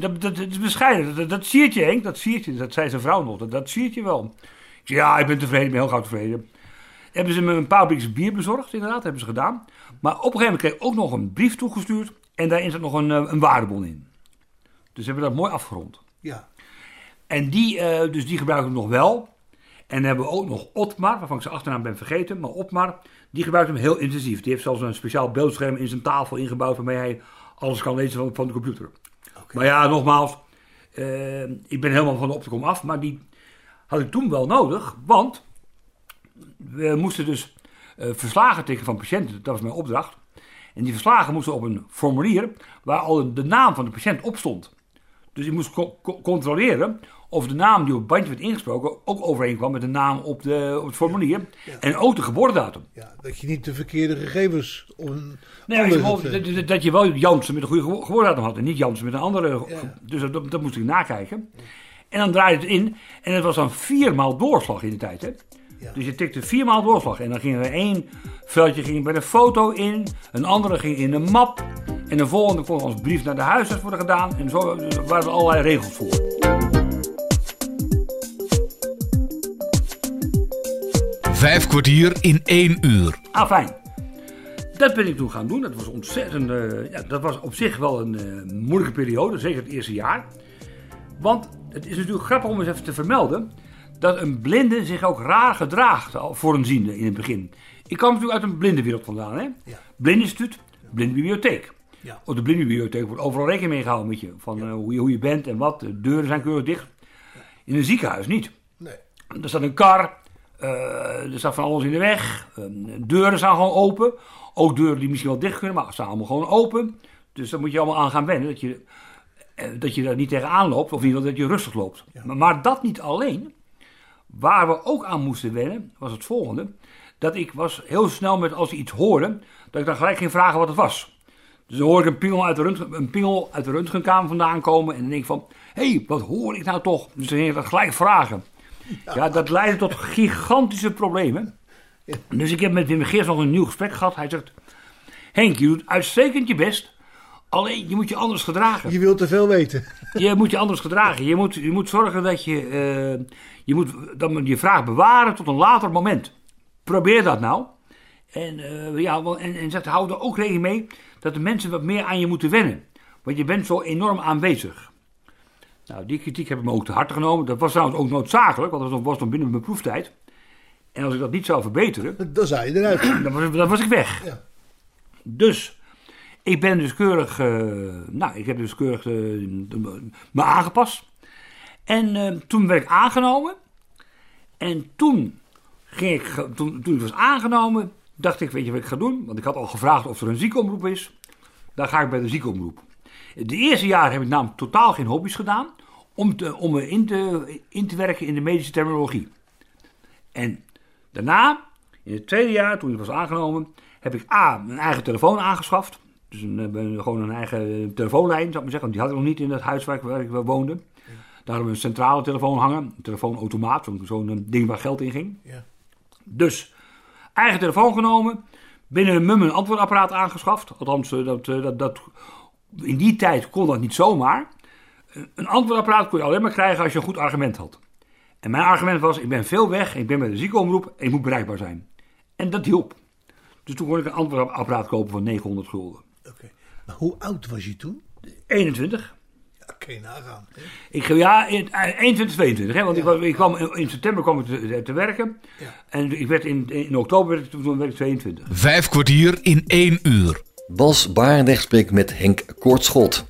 dat, dat, is bescheiden. Dat, dat, dat siert je, Henk, dat siert je. Dat zei zijn vrouw nog, dat, dat siert je wel. Ik zeg, ja, ik ben tevreden, ik ben heel gauw tevreden. Hebben ze me een paar blikjes bier bezorgd, inderdaad, hebben ze gedaan. Maar op een gegeven moment kreeg ik ook nog een brief toegestuurd. En daarin zat nog een, eh, een waardebon in. Dus hebben we dat mooi afgerond. Ja, En die, eh, dus die gebruiken we nog wel. En dan hebben we ook nog Otmar, waarvan ik zijn achternaam ben vergeten. Maar Otmar, die gebruikt hem heel intensief. Die heeft zelfs een speciaal beeldscherm in zijn tafel ingebouwd... waarmee hij alles kan lezen van, van de computer. Maar ja, nogmaals, eh, ik ben helemaal van de Opticom af. Maar die had ik toen wel nodig, want we moesten dus eh, verslagen tikken van patiënten. Dat was mijn opdracht. En die verslagen moesten op een formulier waar al de naam van de patiënt op stond. Dus ik moest co- co- controleren of de naam die op het bandje werd ingesproken ook overeenkwam met de naam op, de, op het formulier. En ook de geboortedatum. ja, dat je niet de verkeerde gegevens Nee, dat, je wel Jansen met een goede gebo- geboortedatum had en niet Jansen met een andere. Ja. Dus dat, dat moest ik nakijken. En dan draaide het in en het was dan viermaal doorslag in de tijd. Hè? Ja. Dus je tikte viermaal doorslag. En dan ging er één veldje ging bij de foto in, een andere ging in een map. En de volgende kon als brief naar de huisarts worden gedaan. En zo waren er allerlei regels voor. Vijf kwartier in één uur. Ah, fijn. Dat ben ik toen gaan doen. Dat was ontzettend. eh, ja, dat was op zich wel een eh, moeilijke periode, zeker het eerste jaar. Want het is natuurlijk grappig om eens even te vermelden. Dat een blinde zich ook raar gedraagt voor een ziende in het begin. Ik kwam natuurlijk uit een blindenwereld vandaan. Hè? Ja. Blindeninstituut, blindenbibliotheek. Ja. Op de blindenbibliotheek wordt overal rekening mee gehouden met je. Van eh, hoe, je, hoe je bent en wat. De deuren zijn keurig dicht. In een ziekenhuis niet. Nee. Er staat een kar, eh, er staat van alles in de weg. eh, deuren staan gewoon open. Ook deuren die misschien wel dicht kunnen, maar staan allemaal gewoon open. Dus daar moet je allemaal aan gaan wennen. Dat je, eh, dat je daar niet tegenaan loopt, of in ieder geval dat je rustig loopt. Maar, maar dat niet alleen. Waar we ook aan moesten wennen, was het volgende. Dat ik was heel snel met, als ik iets hoorde, dat ik dan gelijk ging vragen wat het was. Dus dan hoor ik een pingel uit de, röntgen, een pingel uit de röntgenkamer vandaan komen. En dan denk ik van, hé, hey, wat hoor ik nou toch? Dus dan ging ik dat gelijk vragen. Ja, dat leidde tot gigantische problemen. Dus ik heb met Wim Geers nog een nieuw gesprek gehad. Hij zegt, Henk, je doet uitstekend je best. Alleen, je moet je anders gedragen. Je wilt te veel weten. Je moet je anders gedragen. Je moet, je moet zorgen dat je, eh, je moet dan je vraag bewaren tot een later moment. Probeer dat nou. En, eh, ja, en, en zegt, hou er ook rekening mee dat de mensen wat meer aan je moeten wennen. Want je bent zo enorm aanwezig. Nou, die kritiek heb ik me ook te harte genomen. Dat was trouwens ook noodzakelijk, want dat was nog binnen mijn proeftijd. En als ik dat niet zou verbeteren, Dan zou je eruit. dan was, dan was ik weg. Ja. Dus ik ben dus keurig, eh, nou, ik heb dus keurig eh, me aangepast. En eh, toen werd ik aangenomen. En toen ging ik, toen, ik was aangenomen, dacht ik, weet je wat ik ga doen? Want ik had al gevraagd of er een ziekenomroep is. Dan ga ik bij de ziekenomroep. De eerste jaar heb ik namelijk totaal geen hobby's gedaan. Om, te, om me in te, in te werken in de medische terminologie. En daarna, in het tweede jaar, toen ik was aangenomen, heb ik A, een eigen telefoon aangeschaft. Dus een, eh, een- gewoon een eigen telefoonlijn, zou ik maar zeggen. Want die had ik nog niet in het huis waar ik, waar ik woonde. Daar hadden we een centrale telefoon hangen. Een telefoonautomaat, zo'n eh, ding waar geld in ging. Ja. Dus, eigen telefoon genomen. Binnen een mum een antwoordapparaat aangeschaft. Althans, eh, dat, eh, dat, dat, in die tijd kon dat niet zomaar. Eh, Een antwoordapparaat kon je alleen maar krijgen als je een goed argument had. En mijn argument was, ik ben veel weg, ik ben bij de ziekenomroep en ik moet bereikbaar zijn. En dat hielp. Dus toen kon ik een antwoordapparaat kopen van 900 gulden. Oké. Maar hoe oud was je toen? 21. Ja, kun je nagaan. hè? Ik, ja, in, eh, 21, 22. Hè, want ik, was, ik kwam, in, in september kwam ik te, te werken. Ja. En ik werd in, in oktober werd ik, toen werd ik 22. Vijf kwartier in één uur. Bas Barendrecht spreekt met Henk Kortschot.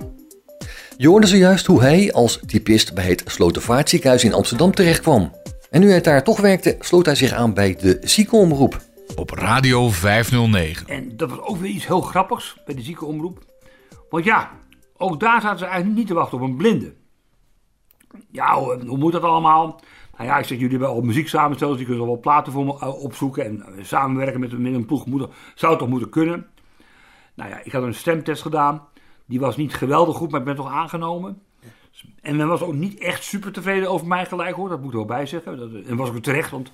Je hoorde zojuist hoe hij als typist bij het Slotervaartziekenhuis in Amsterdam terechtkwam. En nu hij daar toch werkte, sloot hij zich aan bij de ziekenomroep. Op Radio 509. En dat was ook weer iets heel grappigs bij de ziekenomroep. Want ja, ook daar zaten ze eigenlijk niet te wachten op een blinde. Ja, hoe, hoe moet dat allemaal? Nou ja, ik zeg, jullie hebben al muziek samenstellen, dus kunt al wel platen voor me eh, opzoeken en eh, samenwerken met, met een ploeg. Moet, zou toch moeten kunnen? Nou ja, ik had een stemtest gedaan. Die was niet geweldig goed, maar ik ben toch aangenomen. En men was ook niet echt super tevreden over mij gelijk hoor, dat moet ik er wel bij zeggen. Dat, en was ik ook terecht, want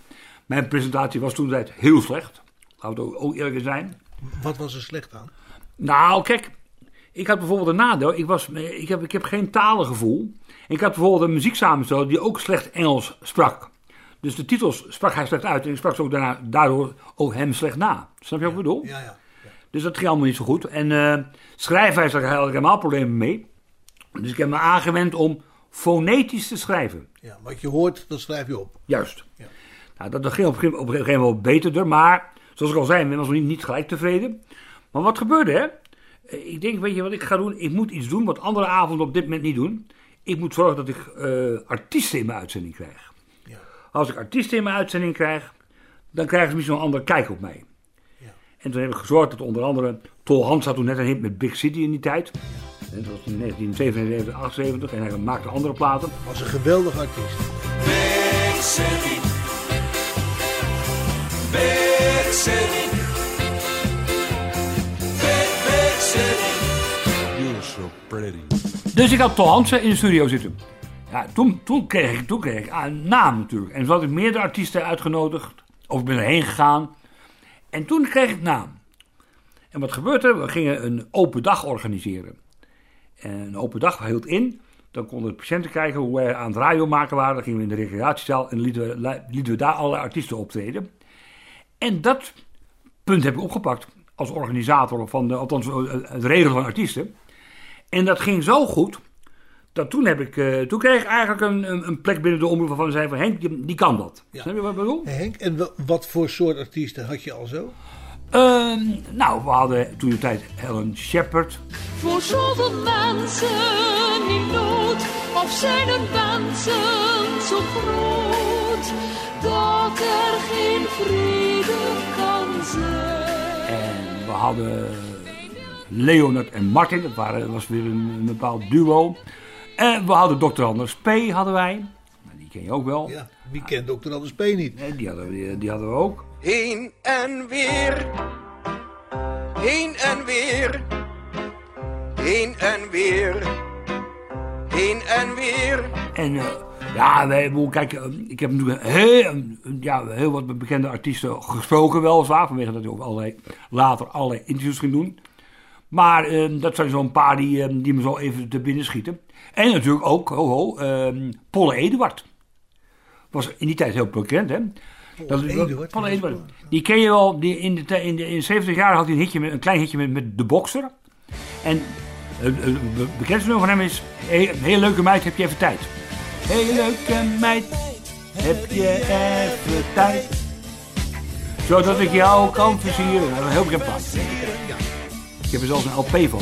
mijn presentatie was toen de tijd heel slecht. Laten we ook- eerlijk zijn. Wat was er slecht aan? Nou, kijk, ik had bijvoorbeeld een nadeel. Ik, was, ik, heb, ik heb geen talengevoel. Ik had bijvoorbeeld een muzieksamensteller die ook slecht Engels sprak. Dus de titels sprak hij slecht uit en ik sprak ze ook daarna, daardoor ook hem slecht na. Snap je wat ik bedoel? Ja, ja. Dus dat ging allemaal niet zo goed. En eh schrijven had ik helemaal problemen mee. Dus ik heb me aangewend om fonetisch te schrijven. ja. Wat je hoort, dat schrijf je op. Juist. Ja. Nou, dat, dat ging op, een gegeven- op een gegeven moment wel beter, maar zoals ik al zei, men was nog niet, niet gelijk tevreden. Maar wat gebeurde, hè? Eh, Ik denk, weet je wat ik ga doen? Ik moet iets doen wat andere avonden op dit moment niet doen. Ik moet zorgen dat ik eh, artiesten in mijn uitzending krijg. Ja. Als ik artiesten in mijn uitzending krijg, dan krijgen ze misschien een andere kijk op mij. Ja. En toen heb ik gezorgd dat onder andere Tol Hans had toen net een hit met Big City in die tijd. En dat was in 1977, 78 en hij maakte andere platen. Was een geweldig artiest. Big City. Dus ik had Tol Hansen in de studio zitten. Ja, toen, toen, kreeg ik, toen kreeg ik een naam natuurlijk. En zo had ik meerdere artiesten uitgenodigd. Of ik ben erheen gegaan. En toen kreeg ik naam. En wat gebeurde er? We gingen een open dag organiseren. En een open dag hield in. Dan konden de patiënten kijken hoe wij aan het radio maken waren. Dan gingen we in de recreatiezaal en lieten we, lieten we daar alle artiesten optreden. En dat punt heb ik opgepakt als organisator van de, althans eh, het regelen van artiesten. En dat ging zo goed. Dat toen, heb ik, eh, toen kreeg ik eigenlijk een, een, een plek binnen de omroep waarvan ze zeiden van Henk, die, die kan dat. Ja. Snap je wat ik bedoel? Henk, en wat voor soort artiesten had je al zo? Ehm, nou, we hadden toen de tijd Helen Shepard. Voor zoveel mensen in nood, of zijn de wensen zo groot, dat er geen vrede kan zijn. En we hadden Leonard en Martin. Dat waren, was weer een, een bepaald duo. En we hadden Dr. Anders P. hadden wij. Nou, die ken je ook wel. Ja, wie kent Dr. Anders P niet? Eh, Die, hadden we, die hadden we ook. Heen en weer. Heen en weer. Heen en weer. Heen en weer. En eh, ja, bedoel, kijk, eh, ik heb natuurlijk heel, ja, heel wat bekende artiesten gesproken, weliswaar. Vanwege dat ik ook allerlei, later allerlei interviews ging doen. Maar eh, dat zijn zo'n paar die, eh, die me zo even te binnen schieten. En natuurlijk ook, ho ho, eh, Polle Eduard. Was in die tijd heel bekend, hè? Dat Eduard, Eduard. Die ken je wel. Die in, de, in, de, in 70 jaar had hij een, hitje met, een klein hitje met, met De Boxer. En het het be- bekendste nummer van hem is... Hey, een hele leuke meid, heb je even tijd? Hele leuke meid, heb je even tijd? Zodat ik jou kan versieren. Dat is een heel bekend plaat. Ik heb er zelfs een LP van.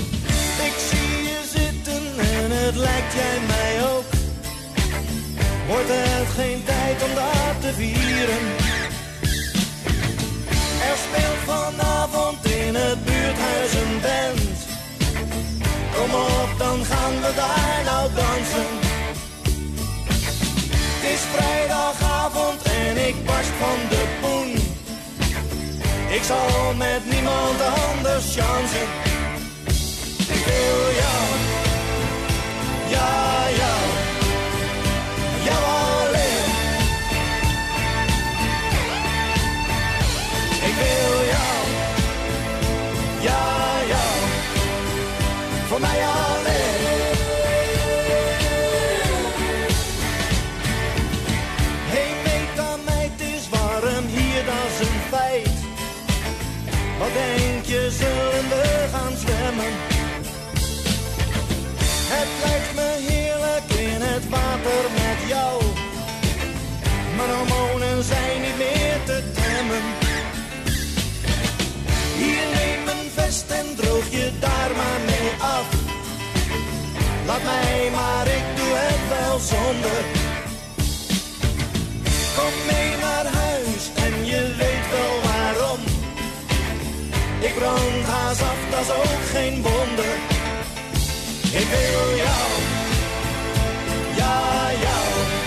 Ik zie je zitten en het lijkt jij mij ook. Wordt het geen tijd om dat te vieren? Er speelt vanavond in het buurthuis een band. Zal met niemand anders chansen. Hormonen zijn niet meer te temmen. Hier neem een vest en droog je daar maar mee af. Laat mij maar, ik doe het wel zonder. Kom mee naar huis en je weet wel waarom. Ik brand haast af, dat is ook geen wonder. Ik wil jou, ja jou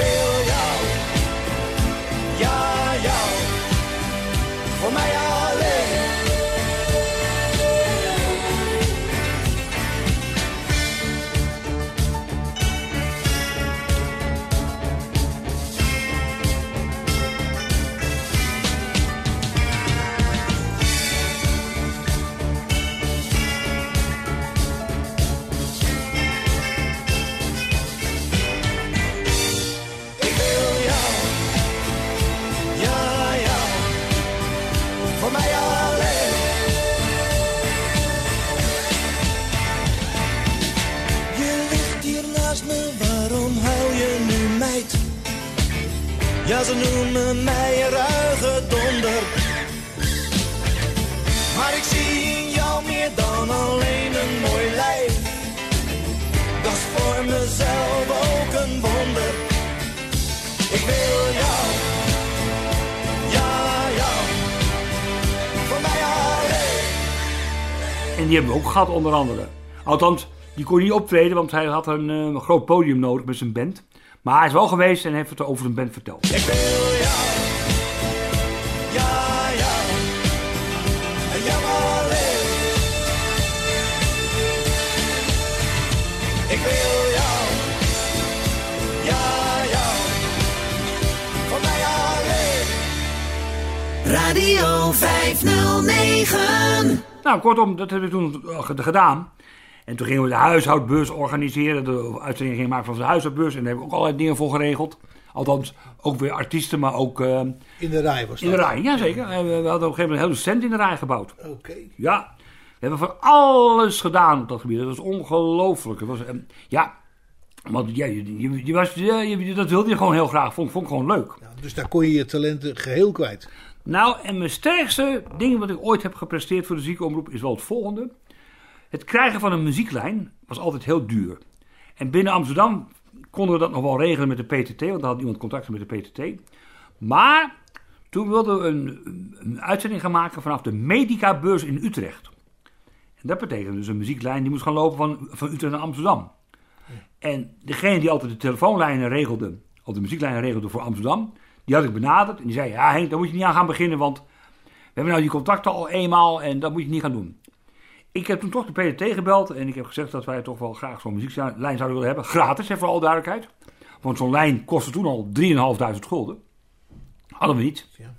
Ik ook gehad onder andere. Althans, die kon niet optreden, want hij had een, eh, een groot podium nodig met zijn band. Maar hij is wel geweest en heeft het over zijn band verteld. Ik wil jou, ja jou, en jou alleen. Ik wil jou, ja voor mij alleen. Radio 509. Nou, kortom, dat hebben we toen eh, ge- gedaan. En toen gingen we de huishoudbeurs organiseren. De uitzending ging maken van de huishoudbeurs. En daar hebben we ook allerlei dingen voor geregeld. Althans, ook weer artiesten, maar ook eh, In de rij was in dat. de rij. Jazeker. En we, we hadden op een gegeven moment een hele stand in de rij gebouwd. Oké. Ja, we hebben van alles gedaan op dat gebied. Dat was ongelooflijk. Het was, eh, ja, want ja, je, je, je was, je- dat wilde je gewoon heel graag. Vond, vond ik gewoon leuk. Ja, dus daar kon je je talenten geheel kwijt. Nou, en mijn sterkste ding wat ik ooit heb gepresteerd voor de ziekenomroep is wel het volgende. Het krijgen van een muzieklijn was altijd heel duur. En binnen Amsterdam konden we dat nog wel regelen met de PTT, want daar had iemand contact met de PTT. Maar toen wilden we een, een uitzending gaan maken vanaf de Medicabeurs in Utrecht. En dat betekende dus een muzieklijn die moest gaan lopen van, van Utrecht naar Amsterdam. En degene die altijd de telefoonlijnen regelde, of de muzieklijnen regelde voor Amsterdam, die had ik benaderd. En die zei, ja Henk, daar moet je niet aan gaan beginnen, want we hebben nou die contacten al eenmaal en dat moet je niet gaan doen. Ik heb toen toch de PDT gebeld en ik heb gezegd dat wij toch wel graag zo'n muzieklijn zouden willen hebben. Gratis, hè, voor alle duidelijkheid. Want zo'n lijn kostte toen al 3.500 gulden. Hadden we niet. Ja,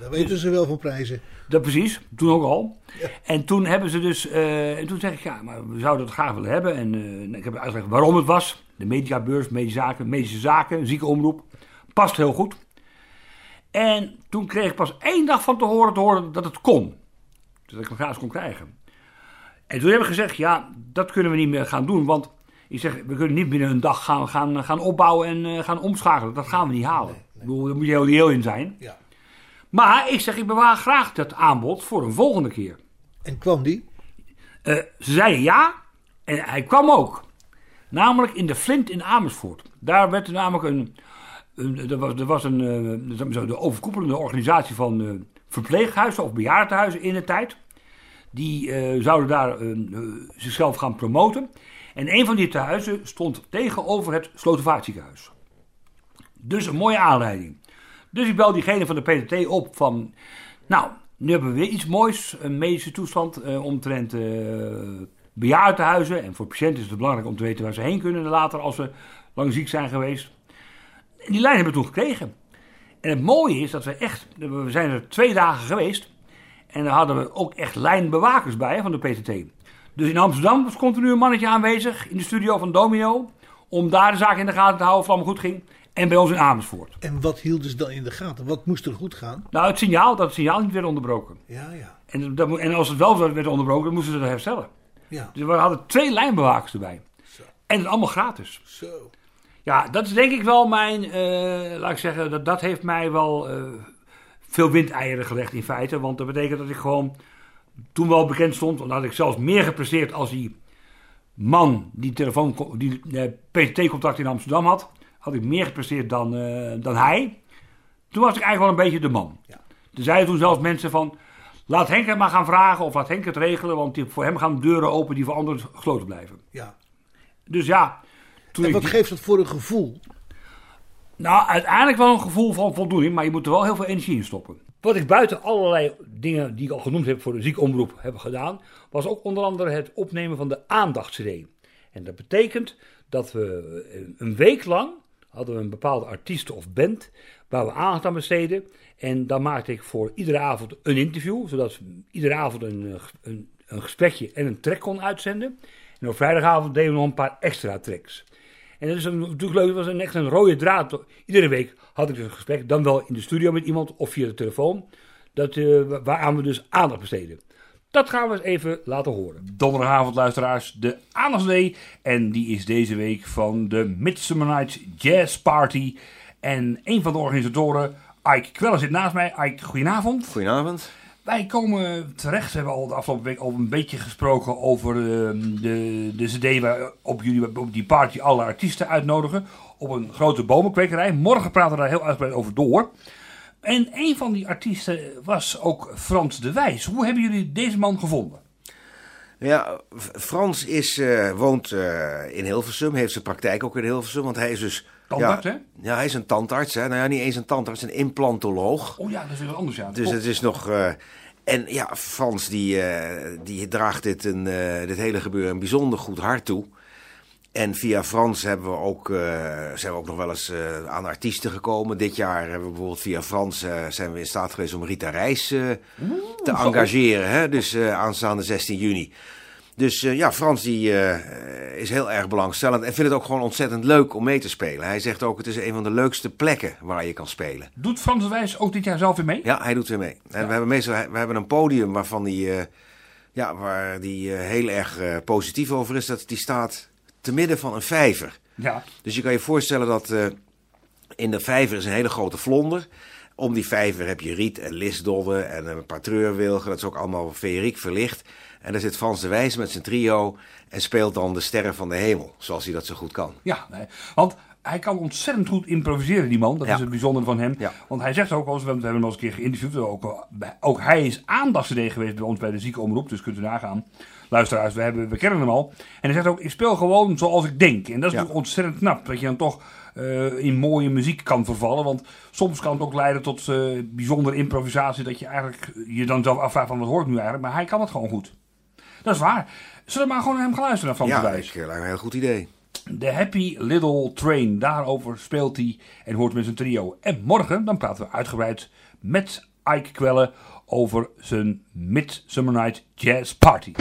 daar weten ze wel van prijzen. Dat precies, toen ook al. En toen hebben ze dus, eh, en toen zeg ik, ja, maar we zouden het graag willen hebben. En eh, ik heb uitgelegd waarom het was. De mediabeurs, medische zaken, medische zaken, ziekenomroep. Past heel goed. En toen kreeg ik pas één dag van te horen, te horen dat het kon. Dus dat ik hem graag kon krijgen. En toen hebben we gezegd, ja, dat kunnen we niet meer gaan doen. Want ik zeg, we kunnen niet binnen een dag gaan, gaan, gaan opbouwen en eh, gaan omschakelen. Dat gaan we niet halen. Ik bedoel, daar moet je heel reëel in zijn. Ja. Maar ik zeg, ik bewaar graag dat aanbod voor een volgende keer. En kwam die? Eh, ze zeiden ja, en hij kwam ook. Namelijk in de Flint in Amersfoort. Daar werd er namelijk een. Een er was, er was een. eh, de overkoepelende organisatie van eh, verpleeghuizen of bejaardenhuizen in de tijd. Die eh, zouden daar eh, eh, zichzelf gaan promoten. En een van die tehuizen stond tegenover het Slotervaartziekenhuis. Dus een mooie aanleiding. Dus ik bel diegene van de PTT op van... Nou, nu hebben we weer iets moois. Een medische toestand eh, omtrent bejaardenhuizen. En voor patiënten is het belangrijk om te weten waar ze heen kunnen later als ze lang ziek zijn geweest. En die lijn hebben we toen gekregen. En het mooie is dat we echt... We zijn er twee dagen geweest. En daar hadden we ook echt lijnbewakers bij van de PTT. Dus in Amsterdam was continu een mannetje aanwezig in de studio van Domino. Om daar de zaak in de gaten te houden of het allemaal goed ging. en bij ons in Amersfoort. En wat hielden ze dan in de gaten? Wat moest er goed gaan? Nou, het signaal, dat het signaal niet werd onderbroken. Ja, ja. En, dat, en als het wel werd onderbroken, dan moesten ze dat herstellen. Ja, Dus we hadden twee lijnbewakers erbij. En het allemaal gratis. zo. Ja, dat is denk ik wel mijn, eh, laat ik zeggen, dat, dat heeft mij wel eh, veel windeieren gelegd in feite. Want dat betekent dat ik gewoon toen wel bekend stond, dan had ik zelfs meer gepresteerd als die man die, telefoon, die eh, PTT-contact in Amsterdam had. Had ik meer gepresteerd dan, dan hij. Toen was ik eigenlijk wel een beetje de man. Ja. Er zeiden toen zelfs mensen van, laat Henk het maar gaan vragen of laat Henk het regelen. Want die- voor hem gaan deuren open die voor anderen gesloten blijven. Ja. Dus ja, toen En wat geeft dat voor een gevoel? nou, uiteindelijk wel een gevoel van voldoening, maar je moet er wel heel veel energie in stoppen. Wat ik buiten allerlei dingen die ik al genoemd heb voor de ziekomroep heb gedaan, was ook onder andere het opnemen van de aandachts-CD. En dat betekent dat we een week lang hadden we een bepaalde artiest of band waar we aandacht aan besteden. En dan maakte ik voor iedere avond een interview, zodat we iedere avond een, eh, een, een gesprekje en een track kon uitzenden. En op vrijdagavond deden we nog een paar extra tracks. En dat is een- natuurlijk leuk, het was een, echt een rode draad. Iedere week had ik dus een gesprek, dan wel in de studio met iemand of via de telefoon, dat, eh, waaraan we dus aandacht besteden. Dat gaan we eens even laten horen. Donderdagavond, luisteraars, de Aandachtsday. En die is deze week van de Midsummer Night Jazz Party. En een van de organisatoren, Ike Kwelle, zit naast mij. Ike, goedenavond. Goedenavond. Wij komen terecht, we hebben al de afgelopen week al een beetje gesproken over ehm, de, de cd waarop jullie op die party alle artiesten uitnodigen. Op een grote bomenkwekerij. Morgen praten we daar heel uitgebreid over door. En een van die artiesten was ook Frans de Wijs. Hoe hebben jullie deze man gevonden? Ja, Frans is, eh, woont eh, in Hilversum, heeft zijn praktijk ook in Hilversum, want hij is dus... Tandarts, ja, hè? Ja, hij is een tandarts, hè. Nou ja, niet eens een tandarts, een implantoloog. Oh ja, dat is weer anders. Ja. Dus het is nog... eh, en ja, Frans die, eh, die draagt dit, een, eh, dit hele gebeuren een bijzonder goed hart toe. En via Frans hebben we ook, zijn we ook nog wel eens aan artiesten gekomen. Dit jaar hebben we bijvoorbeeld via Frans zijn we in staat geweest om Rita Reis te engageren. Hè? Dus aanstaande 16 juni. Dus eh, ja, Frans die, eh, is heel erg belangstellend en vindt het ook gewoon ontzettend leuk om mee te spelen. Hij zegt ook, het is een van de leukste plekken waar je kan spelen. Doet Frans Wijs ook dit jaar zelf weer mee? Ja, hij doet weer mee. En we hebben meestal we hebben een podium waarvan die, eh, ja, waar die heel erg positief over is. Dat die staat te midden van een vijver. Ja. Dus je kan je voorstellen dat in de vijver is een hele grote vlonder. Om die vijver heb je riet en lisdodden en een paar treurwilgen. Dat is ook allemaal feeriek verlicht. En daar zit Frans de Wijs met zijn trio en speelt dan de sterren van de hemel. Zoals hij dat zo goed kan. Ja, nee. want hij kan ontzettend goed improviseren, die man. Dat Ja. is het bijzondere van hem. Ja. Want hij zegt ook, als we, hebben hem al eens een keer geïnterviewd, ook, ook hij is aandachtscd geweest bij ons bij de ziekenomroep, dus kunt u nagaan. Luisteraars, we, hebben, we kennen hem al. En hij zegt ook, ik speel gewoon zoals ik denk. En dat is Ja. natuurlijk ontzettend knap, dat je dan toch eh, in mooie muziek kan vervallen. Want soms kan het ook leiden tot eh, bijzondere improvisatie, dat je eigenlijk je dan zelf afvraagt van wat hoor ik nu eigenlijk. Maar hij kan het gewoon goed. Dat is waar. Zullen we maar gewoon naar hem gaan luisteren, de Ja, ik, eh, lijkt me een heel goed idee. The Happy Little Train. Daarover speelt hij en hoort met zijn trio. En morgen dan praten we uitgebreid met Ike Kwelle over zijn Midsummer Night Jazz Party.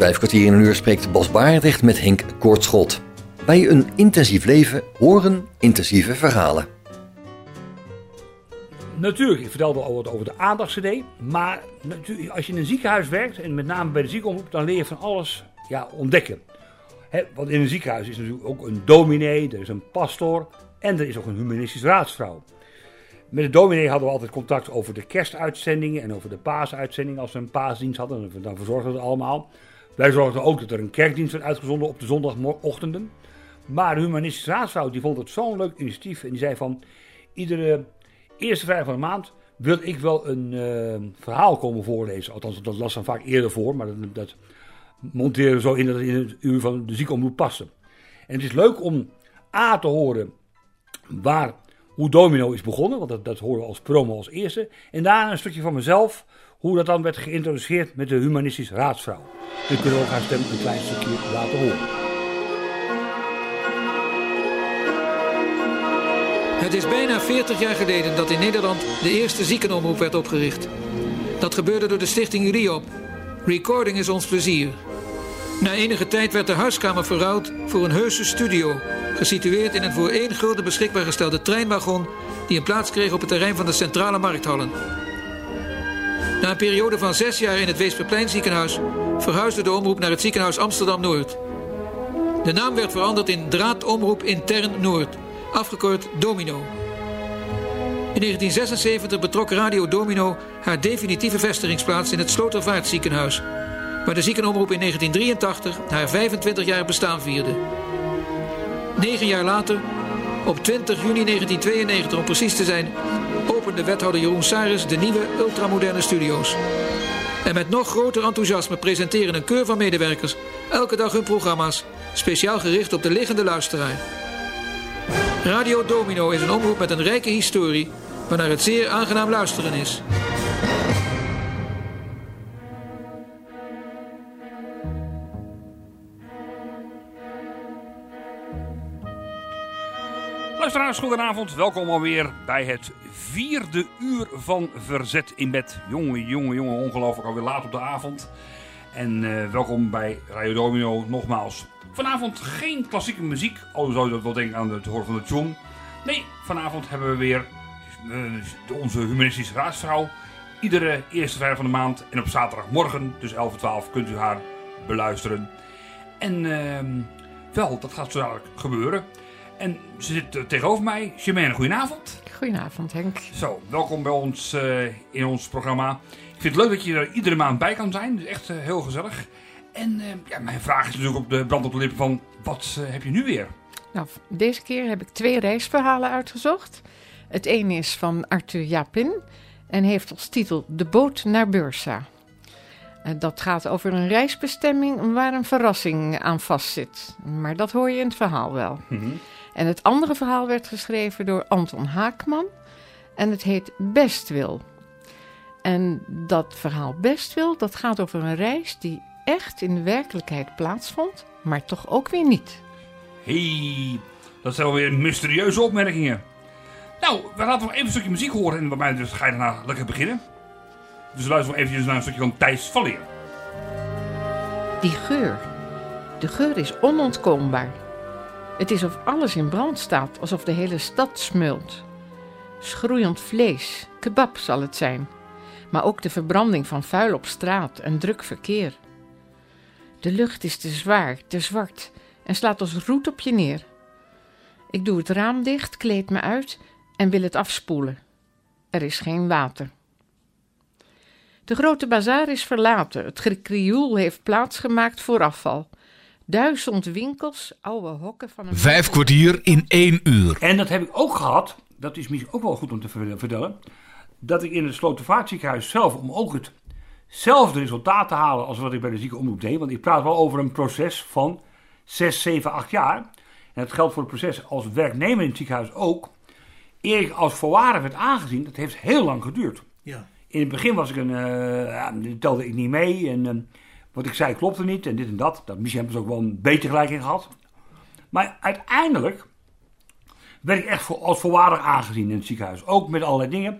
Vijf kwartier in een uur spreekt Bas Barendrecht met Henk Kortschot. Bij een intensief leven horen intensieve verhalen. Natuurlijk, ik vertelde al wat over de aandachts-CD. Maar als je in een ziekenhuis werkt, en met name bij de ziekenomroep, dan leer je van alles ja, ontdekken. Want in een ziekenhuis is natuurlijk ook een dominee, er is een pastor en er is ook een humanistisch raadsvrouw. Met de dominee hadden we altijd contact over de kerstuitzendingen en over de paasuitzendingen. Als we een paasdienst hadden, dan verzorgden we het allemaal. Wij zorgden ook dat er een kerkdienst werd uitgezonden op de zondagochtenden. Maar de humanistische raadsvrouw die vond het zo'n leuk initiatief. En die zei van, iedere eerste vrijdag van de maand wil ik wel een uh, verhaal komen voorlezen. Althans, dat las dan vaak eerder voor, maar dat, dat monteren zo in dat het in het uur van de ziekenomroep passen. En het is leuk om A te horen waar, hoe Domino is begonnen, want dat, dat horen we als promo als eerste. En daarna een stukje van mezelf, hoe dat dan werd geïntroduceerd met de humanistische raadsvrouw. Kunnen we ook haar stem een klein stukje laten horen. Het is bijna 40 jaar geleden dat in Nederland de eerste ziekenomroep werd opgericht. Dat gebeurde door de stichting RIOP. Recording is ons plezier. Na enige tijd werd de huiskamer verruild voor een heuse studio, gesitueerd in een voor één gulden beschikbaar gestelde treinwagon die een plaats kreeg op het terrein van de centrale markthallen. Na een periode van zes jaar in het Weesperplein ziekenhuis verhuisde de omroep naar het ziekenhuis Amsterdam-Noord. De naam werd veranderd in Draadomroep Intern Noord afgekort Domino. In 1976 betrok Radio Domino haar definitieve vestigingsplaats in het Slotervaartziekenhuis, waar de ziekenomroep in 1983 haar 25-jarig bestaan vierde. Negen jaar later, op 20 juni 1992 om precies te zijn, opende wethouder Jeroen Saris de nieuwe ultramoderne studio's. En met nog groter enthousiasme presenteren een keur van medewerkers elke dag hun programma's, speciaal gericht op de liggende luisteraar. Radio Domino is een omroep met een rijke historie, waarnaar het zeer aangenaam luisteren is. Luisteraars, goedenavond. Welkom alweer bij het vierde uur van Verzet in Bed. Jongen, jongen, jongen, ongelooflijk alweer laat op de avond. En uh, welkom bij Radio Domino nogmaals. Vanavond geen klassieke muziek, al zou je dat wel denken aan het horen van de tune. Nee, vanavond hebben we weer uh, onze humanistische raadsvrouw. Iedere eerste vrijdag van de maand en op zaterdagmorgen, dus 11 en 12, kunt u haar beluisteren. En uh, wel, dat gaat zo dadelijk gebeuren. En ze zit tegenover mij. Germaine, goedenavond. Goedenavond Henk. Zo, welkom bij ons uh, in ons programma. Ik vind het leuk dat je er iedere maand bij kan zijn. Is echt uh, heel gezellig. En ja, mijn vraag is natuurlijk op de brand op de lippen van, wat heb je nu weer? Nou, deze keer heb ik twee reisverhalen uitgezocht. Het ene is van Arthur Japin en heeft als titel De boot naar Bursa. Dat gaat over een reisbestemming waar een verrassing aan vastzit. Maar dat hoor je in het verhaal wel. Mm -hmm. En het andere verhaal werd geschreven door Anton Haakman en het heet Bestwil. En dat verhaal Bestwil, dat gaat over een reis die echt in de werkelijkheid plaatsvond, maar toch ook weer niet. hey, dat zijn alweer mysterieuze opmerkingen. Nou, we laten nog even een stukje muziek horen en bij mij dus ga je daarna lekker beginnen. Dus luisteren we eventjes naar een stukje van Thijs Valleer. Die geur. De geur is onontkoombaar. Het is of alles in brand staat, alsof de hele stad smult. Schroeiend vlees, kebab zal het zijn. Maar ook de verbranding van vuil op straat en druk verkeer. De lucht is te zwaar, te zwart en slaat als roet op je neer. Ik doe het raam dicht, kleed me uit en wil het afspoelen. Er is geen water. De grote bazaar is verlaten. Het gekrioel heeft plaatsgemaakt voor afval. Duizend winkels, oude hokken van een... Vijf kwartier in één uur. En dat heb ik ook gehad, dat is misschien ook wel goed om te vertellen, dat ik in het Slotervaartziekenhuis zelf, om ook hetzelfde resultaat te halen als wat ik bij de ziekenomroep deed, want ik praat wel over een proces van 6, 7, 8 jaar. En dat geldt voor het proces als werknemer in het ziekenhuis ook. Eer ik als volwaardig werd aangezien, dat heeft heel lang geduurd. Ja. In het begin was ik een, uh, ja, telde ik niet mee en uh, wat ik zei klopte niet en dit en dat. dat misschien hebben ze ook wel een beetje gelijk in gehad. Maar uiteindelijk werd ik echt voor, als volwaardig aangezien in het ziekenhuis. Ook met allerlei dingen.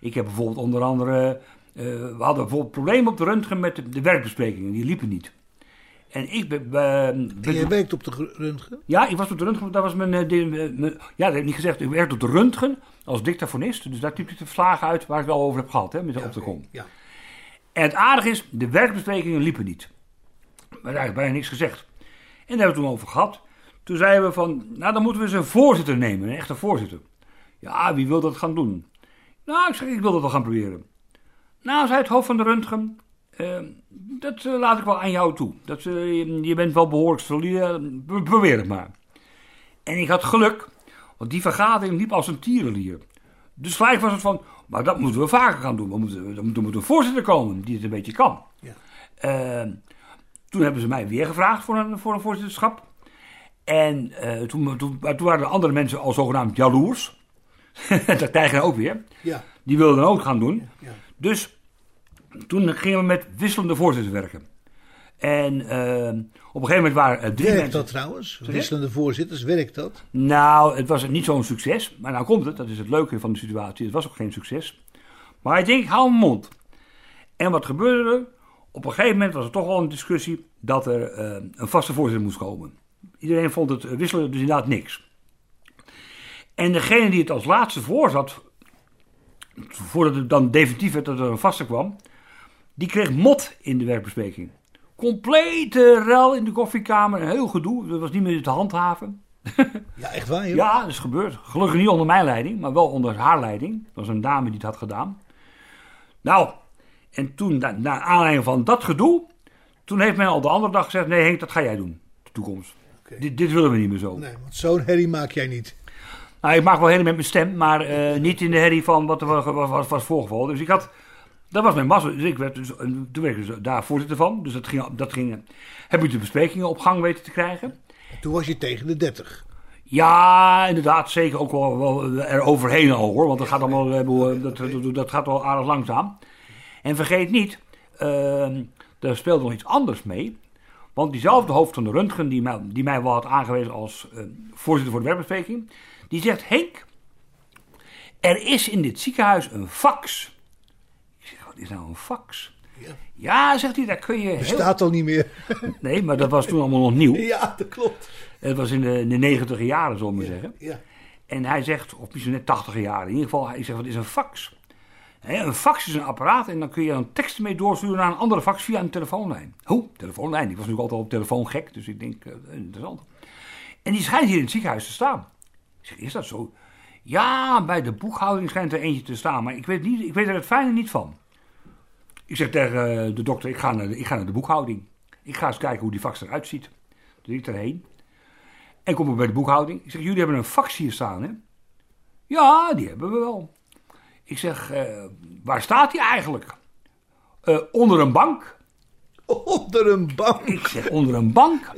Ik heb bijvoorbeeld onder andere, uh, we hadden bijvoorbeeld problemen op de röntgen met de, de werkbesprekingen. Die liepen niet. En ik ben... eh, En ben- jij werkt op de röntgen? ja, ik was op de röntgen. Dat was mijn, eh, eh, mijn- ja, dat heb ik niet gezegd. Ik werkte op de röntgen als dictafonist. Dus daar typte ik de verslagen uit waar ik het al over heb gehad, hè, met de opticon. Ja. En het aardige is, de werkbesprekingen liepen niet. We hebben eigenlijk bijna niks gezegd. En daar hebben we het toen over gehad. Toen zeiden we van, nou dan moeten we eens een voorzitter nemen, een echte voorzitter. Ja, wie wil dat gaan doen? Nou, ik zeg, ik wil dat wel gaan proberen. Nou, zei het hoofd van de röntgen, eh, dat eh, laat ik wel aan jou toe. Dat, eh, je- je bent wel behoorlijk solide, Pro- probeer het maar. En ik had geluk, want die vergadering liep als een tierenlier. Dus gelijk was het van, maar dat moeten we vaker gaan doen. We moeten, er moet, een voorzitter komen die het een beetje kan. Ja. Eh, toen hebben ze mij weer gevraagd voor een, voor een voorzitterschap. En eh, toen, toen, maar toen waren de andere mensen al zogenaamd jaloers. dat krijgen we ook weer. Ja. Die wilden ook gaan doen. Ja. Dus toen gingen we met wisselende voorzitters werken. En eh, op een gegeven moment waren er drie Werkt mensen. dat trouwens? Wisselende voorzitters, werkt dat? Nou, het was niet zo'n succes. Maar nou komt het, dat is het leuke van de situatie. Het was ook geen succes. Maar ik denk, hou mijn mond. En wat gebeurde er? Op een gegeven moment was er toch wel een discussie dat er eh, een vaste voorzitter moest komen. Iedereen vond het eh, wisselen dus inderdaad niks. En degene die het als laatste voor zat, voordat het dan definitief werd dat er een vaste kwam, die kreeg mot in de werkbespreking. Complete rel in de koffiekamer, een heel gedoe, dat was niet meer te handhaven. Ja, echt waar, joh? Ja, dat is gebeurd. Gelukkig niet onder mijn leiding, maar wel onder haar leiding. Dat was een dame die het had gedaan. Nou, en toen, na, na aanleiding van dat gedoe, toen heeft men al de andere dag gezegd: nee, Henk, dat ga jij doen. De toekomst. Dit, dit willen we niet meer zo. Nee, want zo'n herrie maak jij niet. Nou, ik maak wel herrie met mijn stem, maar eh, niet in de herrie van wat er was, was, was, was voorgevallen. Dus ik had, dat was mijn massa. Dus ik werd dus, eh, toen werd ik dus daar voorzitter van. Dus dat ging, dat ging, heb ik de besprekingen op gang weten te krijgen. Toen was je tegen de 30. Ja, inderdaad, zeker ook wel, wel er overheen al hoor. Want dat gaat allemaal, eh, eh, dat, dat, dat gaat wel aardig langzaam. En vergeet niet, ehm er speelde nog iets anders mee. Want diezelfde hoofd van de röntgen, die mij, die mij wel had aangewezen als eh, voorzitter voor de werkbespreking, die zegt: Henk, er is in dit ziekenhuis een fax. Is nou een fax? Ja, zegt hij, daar kun je. heel- Bestaat al niet meer. Nee, maar dat was toen allemaal nog nieuw. Ja, dat klopt. Het was in de, in de jaren, zullen we maar zeggen. Ja. En hij zegt, of misschien net 80 jaar in ieder geval, hij zegt, wat is een fax? Een fax is een apparaat en dan kun je een tekst mee doorsturen naar een andere fax via een telefoonlijn. Hoe? Telefoonlijn? Ik was natuurlijk altijd op telefoon gek, dus ik denk, eh, interessant. En die schijnt hier in het ziekenhuis te staan. Ik zeg, is dat zo? Ja, bij de boekhouding schijnt er eentje te staan, maar ik weet, niet, ik weet er het fijne niet van. Ik zeg tegen eh, de dokter, ik ga, naar de, ik ga naar de boekhouding. Ik ga eens kijken hoe die fax eruit ziet. Dus ik erheen. En kom ik bij de boekhouding. Ik zeg, jullie hebben een fax hier staan, hè? Ja, die hebben we wel. Ik zeg, eh, waar staat die eigenlijk? "Eh, onder een bank. Onder een bank? Ik zeg, onder een bank?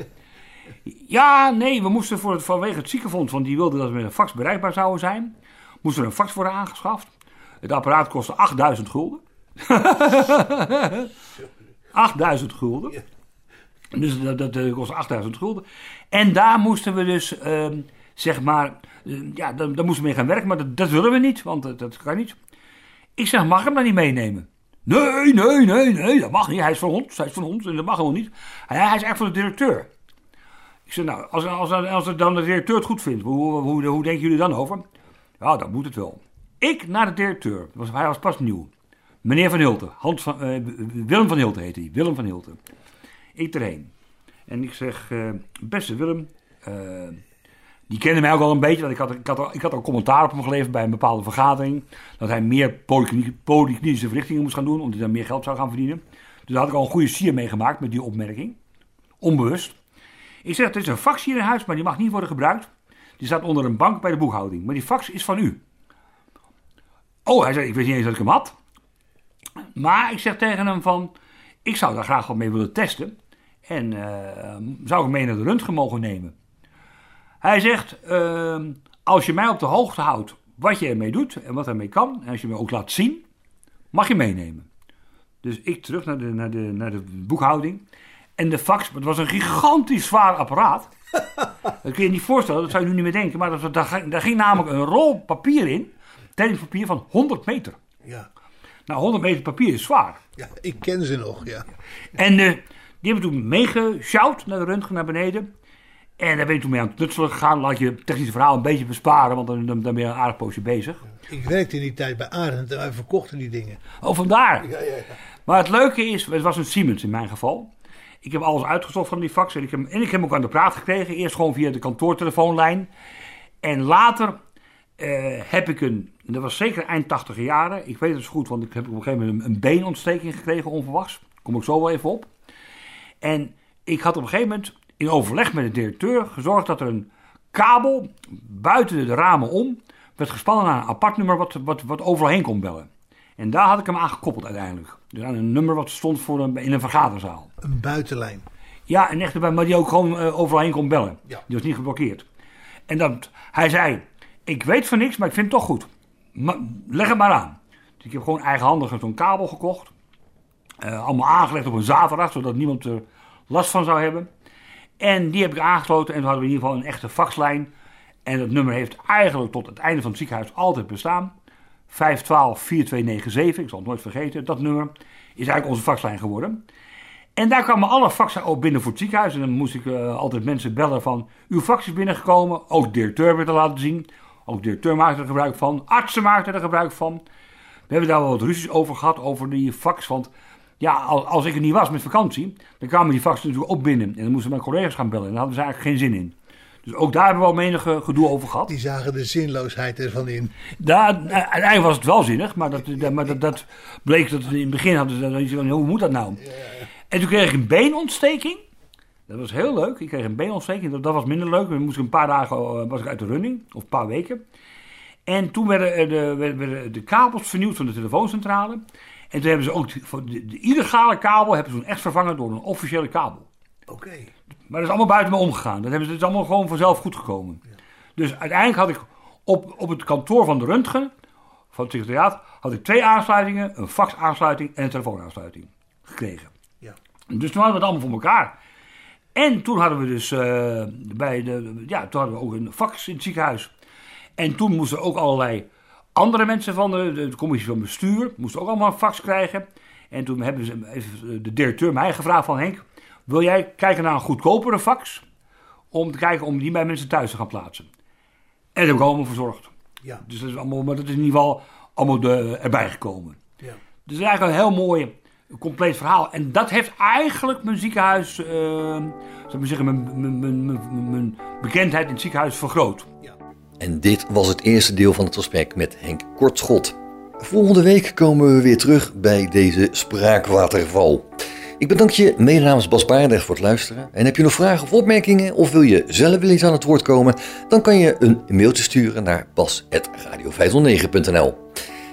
Ja, nee, we moesten voor het, vanwege het ziekenfonds, want die wilden dat we met een fax bereikbaar zouden zijn, moest er een fax worden aangeschaft. Het apparaat kostte 8000 gulden. 8000 gulden. Dus dat, dat eh, kostte 8000 gulden. En daar moesten we dus, ehm, zeg maar, eh, ja, daar, moesten we mee gaan werken, maar dat, dat willen we niet, want dat, dat kan niet. Ik zeg, mag ik hem dan niet meenemen? Nee, nee, nee, nee, dat mag niet. Hij is van ons, hij is van ons en dat mag helemaal niet. Hij, is echt van de directeur. Ik zeg, nou, als, als, als het dan de directeur het goed vindt, hoe, hoe, hoe denken jullie dan over? Ja, dan moet het wel. Ik naar de directeur, hij was pas nieuw. Meneer Van Hilten, Hans eh, Willem van Hilten heette hij, Willem van Hilten. Ik erheen. En ik zeg, eh, beste Willem, eh, die kende mij ook al een beetje, want ik had, ik, had al, ik had al commentaar op hem geleverd bij een bepaalde vergadering. Dat hij meer polyklinische verrichtingen moest gaan doen, omdat hij dan meer geld zou gaan verdienen. Dus daar had ik al een goede sier mee gemaakt met die opmerking. Onbewust. Ik zeg, er is een fax hier in huis, maar die mag niet worden gebruikt. Die staat onder een bank bij de boekhouding. Maar die fax is van u. Oh, hij zei, ik wist niet eens dat ik hem had. Maar ik zeg tegen hem van, ik zou daar graag wat mee willen testen. En eh, zou ik mee naar de röntgen mogen nemen? Hij zegt, ehm, als je mij op de hoogte houdt wat je ermee doet en wat ermee kan, en als je me ook laat zien, mag je meenemen. Dus ik terug naar de, naar de, naar de boekhouding. En de fax, het was een gigantisch zwaar apparaat. dat kun je je niet voorstellen, dat zou je nu niet meer denken. Maar dat, daar, ging- daar ging namelijk een rol papier in, papier van 100 meter. Ja. Nou, 100 meter papier is zwaar. ja, ik ken ze nog, ja. En eh, Die hebben toen meegesjouwd naar de röntgen naar beneden. En daar ben je toen mee aan het knutselen gegaan. Laat je het technische verhaal een beetje besparen, want dan, dan, dan ben je een aardig poosje bezig. Ik werkte in die tijd bij Arend en wij verkochten die dingen. Oh, vandaar. Ja, ja, ja. Maar het leuke is, het was een Siemens in mijn geval. Ik heb alles uitgezocht van die fax en ik heb, en ik heb hem ook aan de praat gekregen. Eerst gewoon via de kantoortelefoonlijn. En later eh, heb ik een, en dat was zeker eind 80 jaren. Ik weet het zo goed, want ik heb op een gegeven moment een, een beenontsteking gekregen, onverwachts. Kom ik zo wel even op. En ik had op een gegeven moment in overleg met de directeur gezorgd dat er een kabel buiten de ramen om werd gespannen naar een apart nummer wat, wat, wat overal heen kon bellen. En daar had ik hem aan gekoppeld uiteindelijk. Dus aan een nummer wat stond voor een, in een vergaderzaal. Een buitenlijn. Ja, en echt erbij, maar die ook gewoon eh, overal heen kon bellen. Ja. Die was niet geblokkeerd. En dat, hij zei, ik weet van niks, maar ik vind het toch goed. Leg het maar aan. Dus ik heb gewoon eigenhandig zo'n kabel gekocht. Eh, allemaal aangelegd op een zaterdag, zodat niemand er last van zou hebben. En die heb ik aangesloten en toen hadden we in ieder geval een echte faxlijn. En dat nummer heeft eigenlijk tot het einde van het ziekenhuis altijd bestaan. 512-4297, ik zal het nooit vergeten. Dat nummer is eigenlijk onze faxlijn geworden. En daar kwamen alle faxen ook binnen voor het ziekenhuis. En dan moest ik eh, altijd mensen bellen van... uw fax is binnengekomen. Ook de directeur werd er laten zien. Ook de directeur maakte er gebruik van. Artsen maakten er gebruik van. We hebben daar wel wat ruzies over gehad, over die fax. Want ja, al- als ik er niet was met vakantie... dan kwamen die faxen natuurlijk ook binnen. En dan moesten mijn collega's gaan bellen. En daar hadden ze eigenlijk geen zin in. Dus ook daar hebben we al menige gedoe over gehad. Die zagen de zinloosheid ervan in. Daar, uiteindelijk was het wel zinnig, maar dat, maar dat, dat bleek dat in het begin hadden ze hoe moet dat nou? En toen kreeg ik een beenontsteking. Dat was heel leuk. Ik kreeg een beenontsteking. Dat, dat was minder leuk. Dan moest ik een paar dagen eh, was ik uit de running, of een paar weken. En toen werden er de, werden, de kabels vernieuwd van de telefooncentrale. En toen hebben ze ook de, de, illegale kabel hebben ze toen echt vervangen door een officiële kabel. Oké. Maar dat is allemaal buiten me omgegaan. Dat hebben ze, het is allemaal gewoon vanzelf goed gekomen. Dus uiteindelijk had ik op, op het kantoor van de Röntgen, van het secretariaat, had ik twee aansluitingen, een faxaansluiting en een telefoonaansluiting gekregen. Ja. Dus toen hadden we het allemaal voor elkaar. En toen hadden we dus eh, bij de, ja, toen hadden we ook een fax in het ziekenhuis. En toen moesten ook allerlei andere mensen van de, de commissie van bestuur, moesten ook allemaal een fax krijgen. En toen hebben ze, heeft de directeur mij gevraagd van Henk, wil jij kijken naar een goedkopere fax? Om te kijken om die bij mensen thuis te gaan plaatsen. En dat heb ik allemaal verzorgd. Ja. Dus dat is allemaal, maar dat is in ieder geval allemaal de, erbij gekomen. Ja. Dus eigenlijk een heel mooi, compleet verhaal. En dat heeft eigenlijk mijn ziekenhuis, zal ik maar zeggen, mijn, mijn, mijn, mijn, mijn bekendheid in het ziekenhuis vergroot. En dit was het eerste deel van het gesprek met Henk Kortschot. Volgende week komen we weer terug bij deze spraakwaterval. Ik bedank je mede namens Bas Baardeg voor het luisteren. En heb je nog vragen of opmerkingen of wil je zelf wel eens aan het woord komen, dan kan je een mailtje sturen naar bas.radio509.nl.